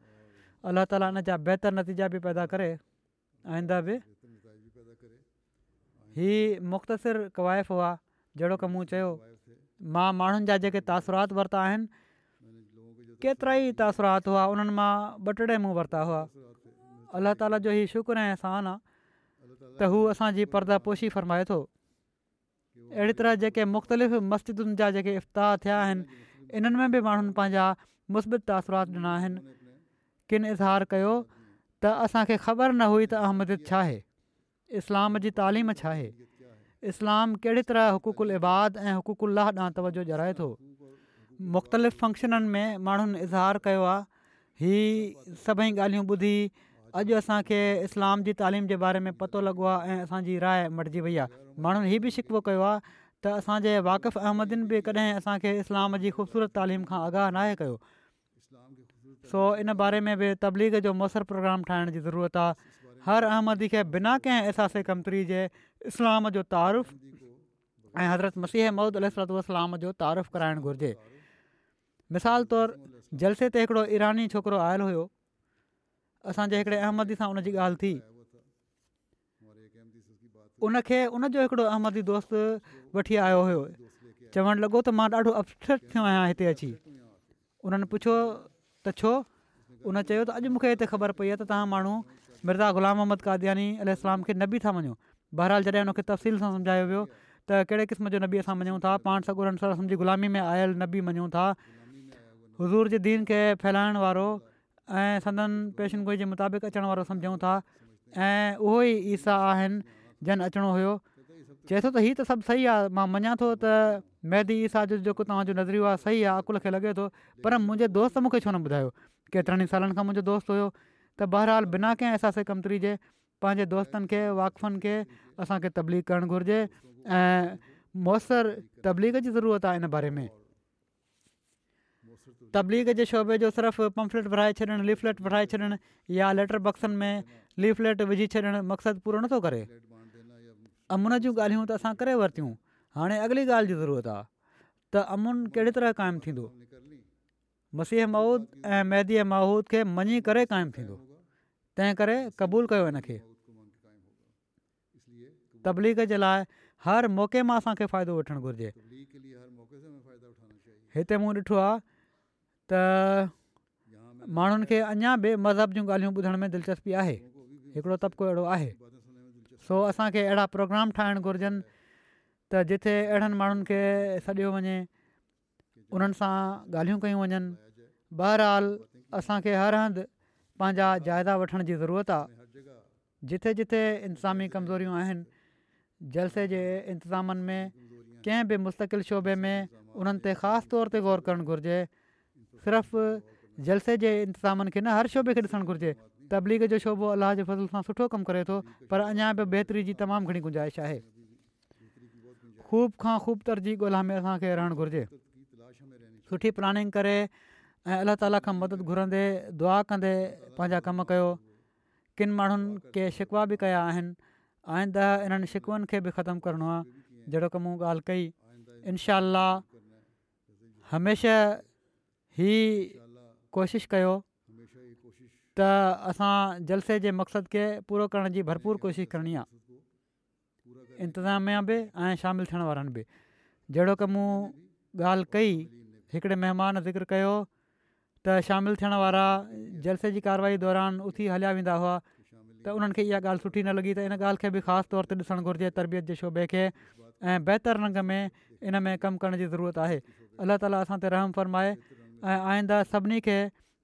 अलाह ताला इन जा नतीजा बि पैदा करे आईंदा बि ही मुख़्तसिर क़वाइफ़ हुआ जहिड़ो की मूं चयो मां माण्हुनि तासुरात वरिता केतिरा ई तासुरात हुआ उन्हनि मां ॿटिड़े मुंहुं वरिता हुआ अलाह ताला जो ई शुक्र ऐं अहसान आहे त हू असांजी परदा फ़रमाए थो अहिड़ी तरह जेके मुख़्तलिफ़ मस्जिदुनि जा जेके इफ़्ताह थिया आहिनि इन्हनि में बि माण्हुनि पंहिंजा मुस्बित तासुरात ॾिना आहिनि किन इज़हार कयो त असांखे ख़बर न हुई त अहमदिद छा आहे इस्लाम जी तालीम छा आहे इस्लाम कहिड़ी तरह हुकूकुल इबाद ऐं हुकूकुल ॾांहुं तवजो जराए थो मुख़्तलिफ़ फंक्शननि में माण्हुनि इज़हार कयो आहे हीअ सभई ॻाल्हियूं ॿुधी अॼु असांखे इस्लाम जी तालीम जे बारे में पतो लॻो आहे ऐं असांजी राय मटिजी वई आहे माण्हुनि हीउ बि शिको कयो आहे त असांजे वाकिफ़ अहमदियुनि बि कॾहिं असांखे इस्लाम जी ख़ूबसूरत तालीम खां आगाह नाहे कयो सो इन बारे में बि तबलीग जो मयसरु प्रोग्राम ठाहिण जी ज़रूरत आहे हर अहमदी खे बिना कंहिं अहसास कमतरी तरी जे इस्लाम जो तारुफ़ ऐं हज़रत मसीह महूद अलत जो तारूफ़ु कराइणु घुरिजे मिसाल तौरु जलसे ते हिकिड़ो ईरानी छोकिरो आयल हुयो असांजे हिकिड़े अहमदी सां उन जी ॻाल्हि थी उनखे उनजो हिकिड़ो अहमदी दोस्त वठी आयो हुयो चवणु लॻो त मां ॾाढो अफ़सोस थियो आहियां हिते अची उन्हनि पुछियो त छो उन चयो त अॼु मूंखे हिते ख़बर पई आहे त तव्हां माण्हू मिर्ज़ा ग़ुलाम मोहम्मद कादयानी अल खे नबी था मञो बहरहाल जॾहिं हुनखे तफ़सील सां समुझायो वियो त कहिड़े क़िस्म जो नबी असां मञूं था पाण सां गॾु ग़ुलामी में आयल नबी मञूं था हज़ूर जे दीन खे फैलाइण वारो ऐं संदनि पेशनगुइ जे मुताबिक़ अचणु वारो था ऐं ईसा आहिनि जन अचिणो हुयो चए थो त हीउ त सभु सही आहे मां मञा थो त मैदी ईसा जो जेको तव्हांजो नज़रियो आहे सही आहे अकुल खे लॻे थो पर मुंहिंजे दोस्त मूंखे छो न ॿुधायो केतिरनि ई सालनि खां मुंहिंजो दोस्त हुयो त बहरहाल बिना कंहिं अहसास कमु जे पंहिंजे दोस्तनि खे वाक़फ़ुनि खे असांखे तबलीग करणु घुरिजे ऐं मुयसरु तबलीग जी ज़रूरत आहे इन बारे में तबलीग जे शोबे जो सिर्फ़ु पंफलेट भराए छॾणु लिफलेट भराए छॾणु या लैटर बॉक्सनि में लीफलेट विझी छॾणु मक़सदु पूरो नथो करे अमुन जूं ॻाल्हियूं त असां करे वरितियूं हाणे अॻली ॻाल्हि जी ज़रूरत आहे त अमुन कहिड़ी तरह क़ाइमु थींदो मसीह माउद ऐं मैदीअ माउद खे मञी करे क़ाइमु थींदो तंहिं करे क़बूलु कयो तबलीग जे लाइ हर मौक़े मां असांखे फ़ाइदो वठणु घुरिजे हिते मूं ॾिठो आहे त माण्हुनि खे अञा बि मज़हब जूं ॻाल्हियूं ॿुधण में दिलचस्पी आहे हिकिड़ो तबिको अहिड़ो आहे सो असांखे अहिड़ा प्रोग्राम ठाहिणु घुरिजनि त जिथे अहिड़नि माण्हुनि खे सॾियो वञे उन्हनि सां ॻाल्हियूं कयूं वञनि बहरहाल असांखे हर हंधि पंहिंजा जाइदा वठण जी ज़रूरत आहे जिथे जिथे इंतज़ामी कमज़ोरियूं आहिनि जलसे जे इंतिज़ामनि में कंहिं बि मुस्तक़िल शोबे में उन्हनि ते ख़ासि तौर ते ग़ौरु करणु घुरिजे सिर्फ़ु जलसे जे इंतिज़ामनि खे न हर शोबे खे ॾिसणु घुरिजे तबलीग जो शोबो अलाह जे फज़ल सां सुठो कमु करे थो पर अञा बि बहितरी जी तमामु घणी गुंजाइश आहे ख़ूब खां ख़ूब तरजी ॻोल्हा में असांखे रहणु घुरिजे सुठी प्लानिंग करे ऐं अलाह ताला खां मदद घुरंदे दुआ कंदे पंहिंजा कमु कयो किनि माण्हुनि खे शिकिवा बि कया आहिनि आईंदा इन्हनि शिकुअनि खे बि ख़तमु करिणो आहे जहिड़ो की मूं ॻाल्हि कई इनशा अलाह हमेशह ही कोशिशि कयो त असां जलसे जे मक़सद खे पूरो करण जी भरपूर कोशिशि करणी आहे इंतिज़ामिया बि ऐं शामिलु थियण वारनि बि जहिड़ो की मूं ॻाल्हि कई हिकिड़े महिमान ज़िक्र कयो त शामिलु थियण वारा जलसे जी कारवाई दौरान उथी हलिया वेंदा हुआ त उन्हनि खे इहा ॻाल्हि सुठी न लॻी त इन ॻाल्हि खे बि ख़ासि तौर ते ॾिसणु घुरिजे तरबियत जे शोबे खे ऐं बहितर रंग में इन में कमु करण जी ज़रूरत आहे अलाह ताला असां ते रहम फ़र्माए ऐं आईंदा सभिनी खे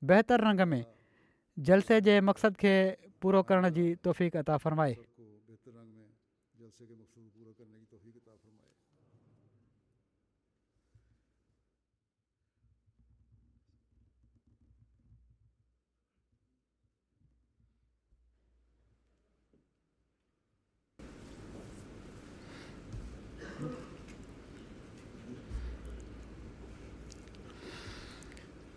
बहितर रंग में जलसे जे मक़सद खे पूरो करण जी अता फ़र्माए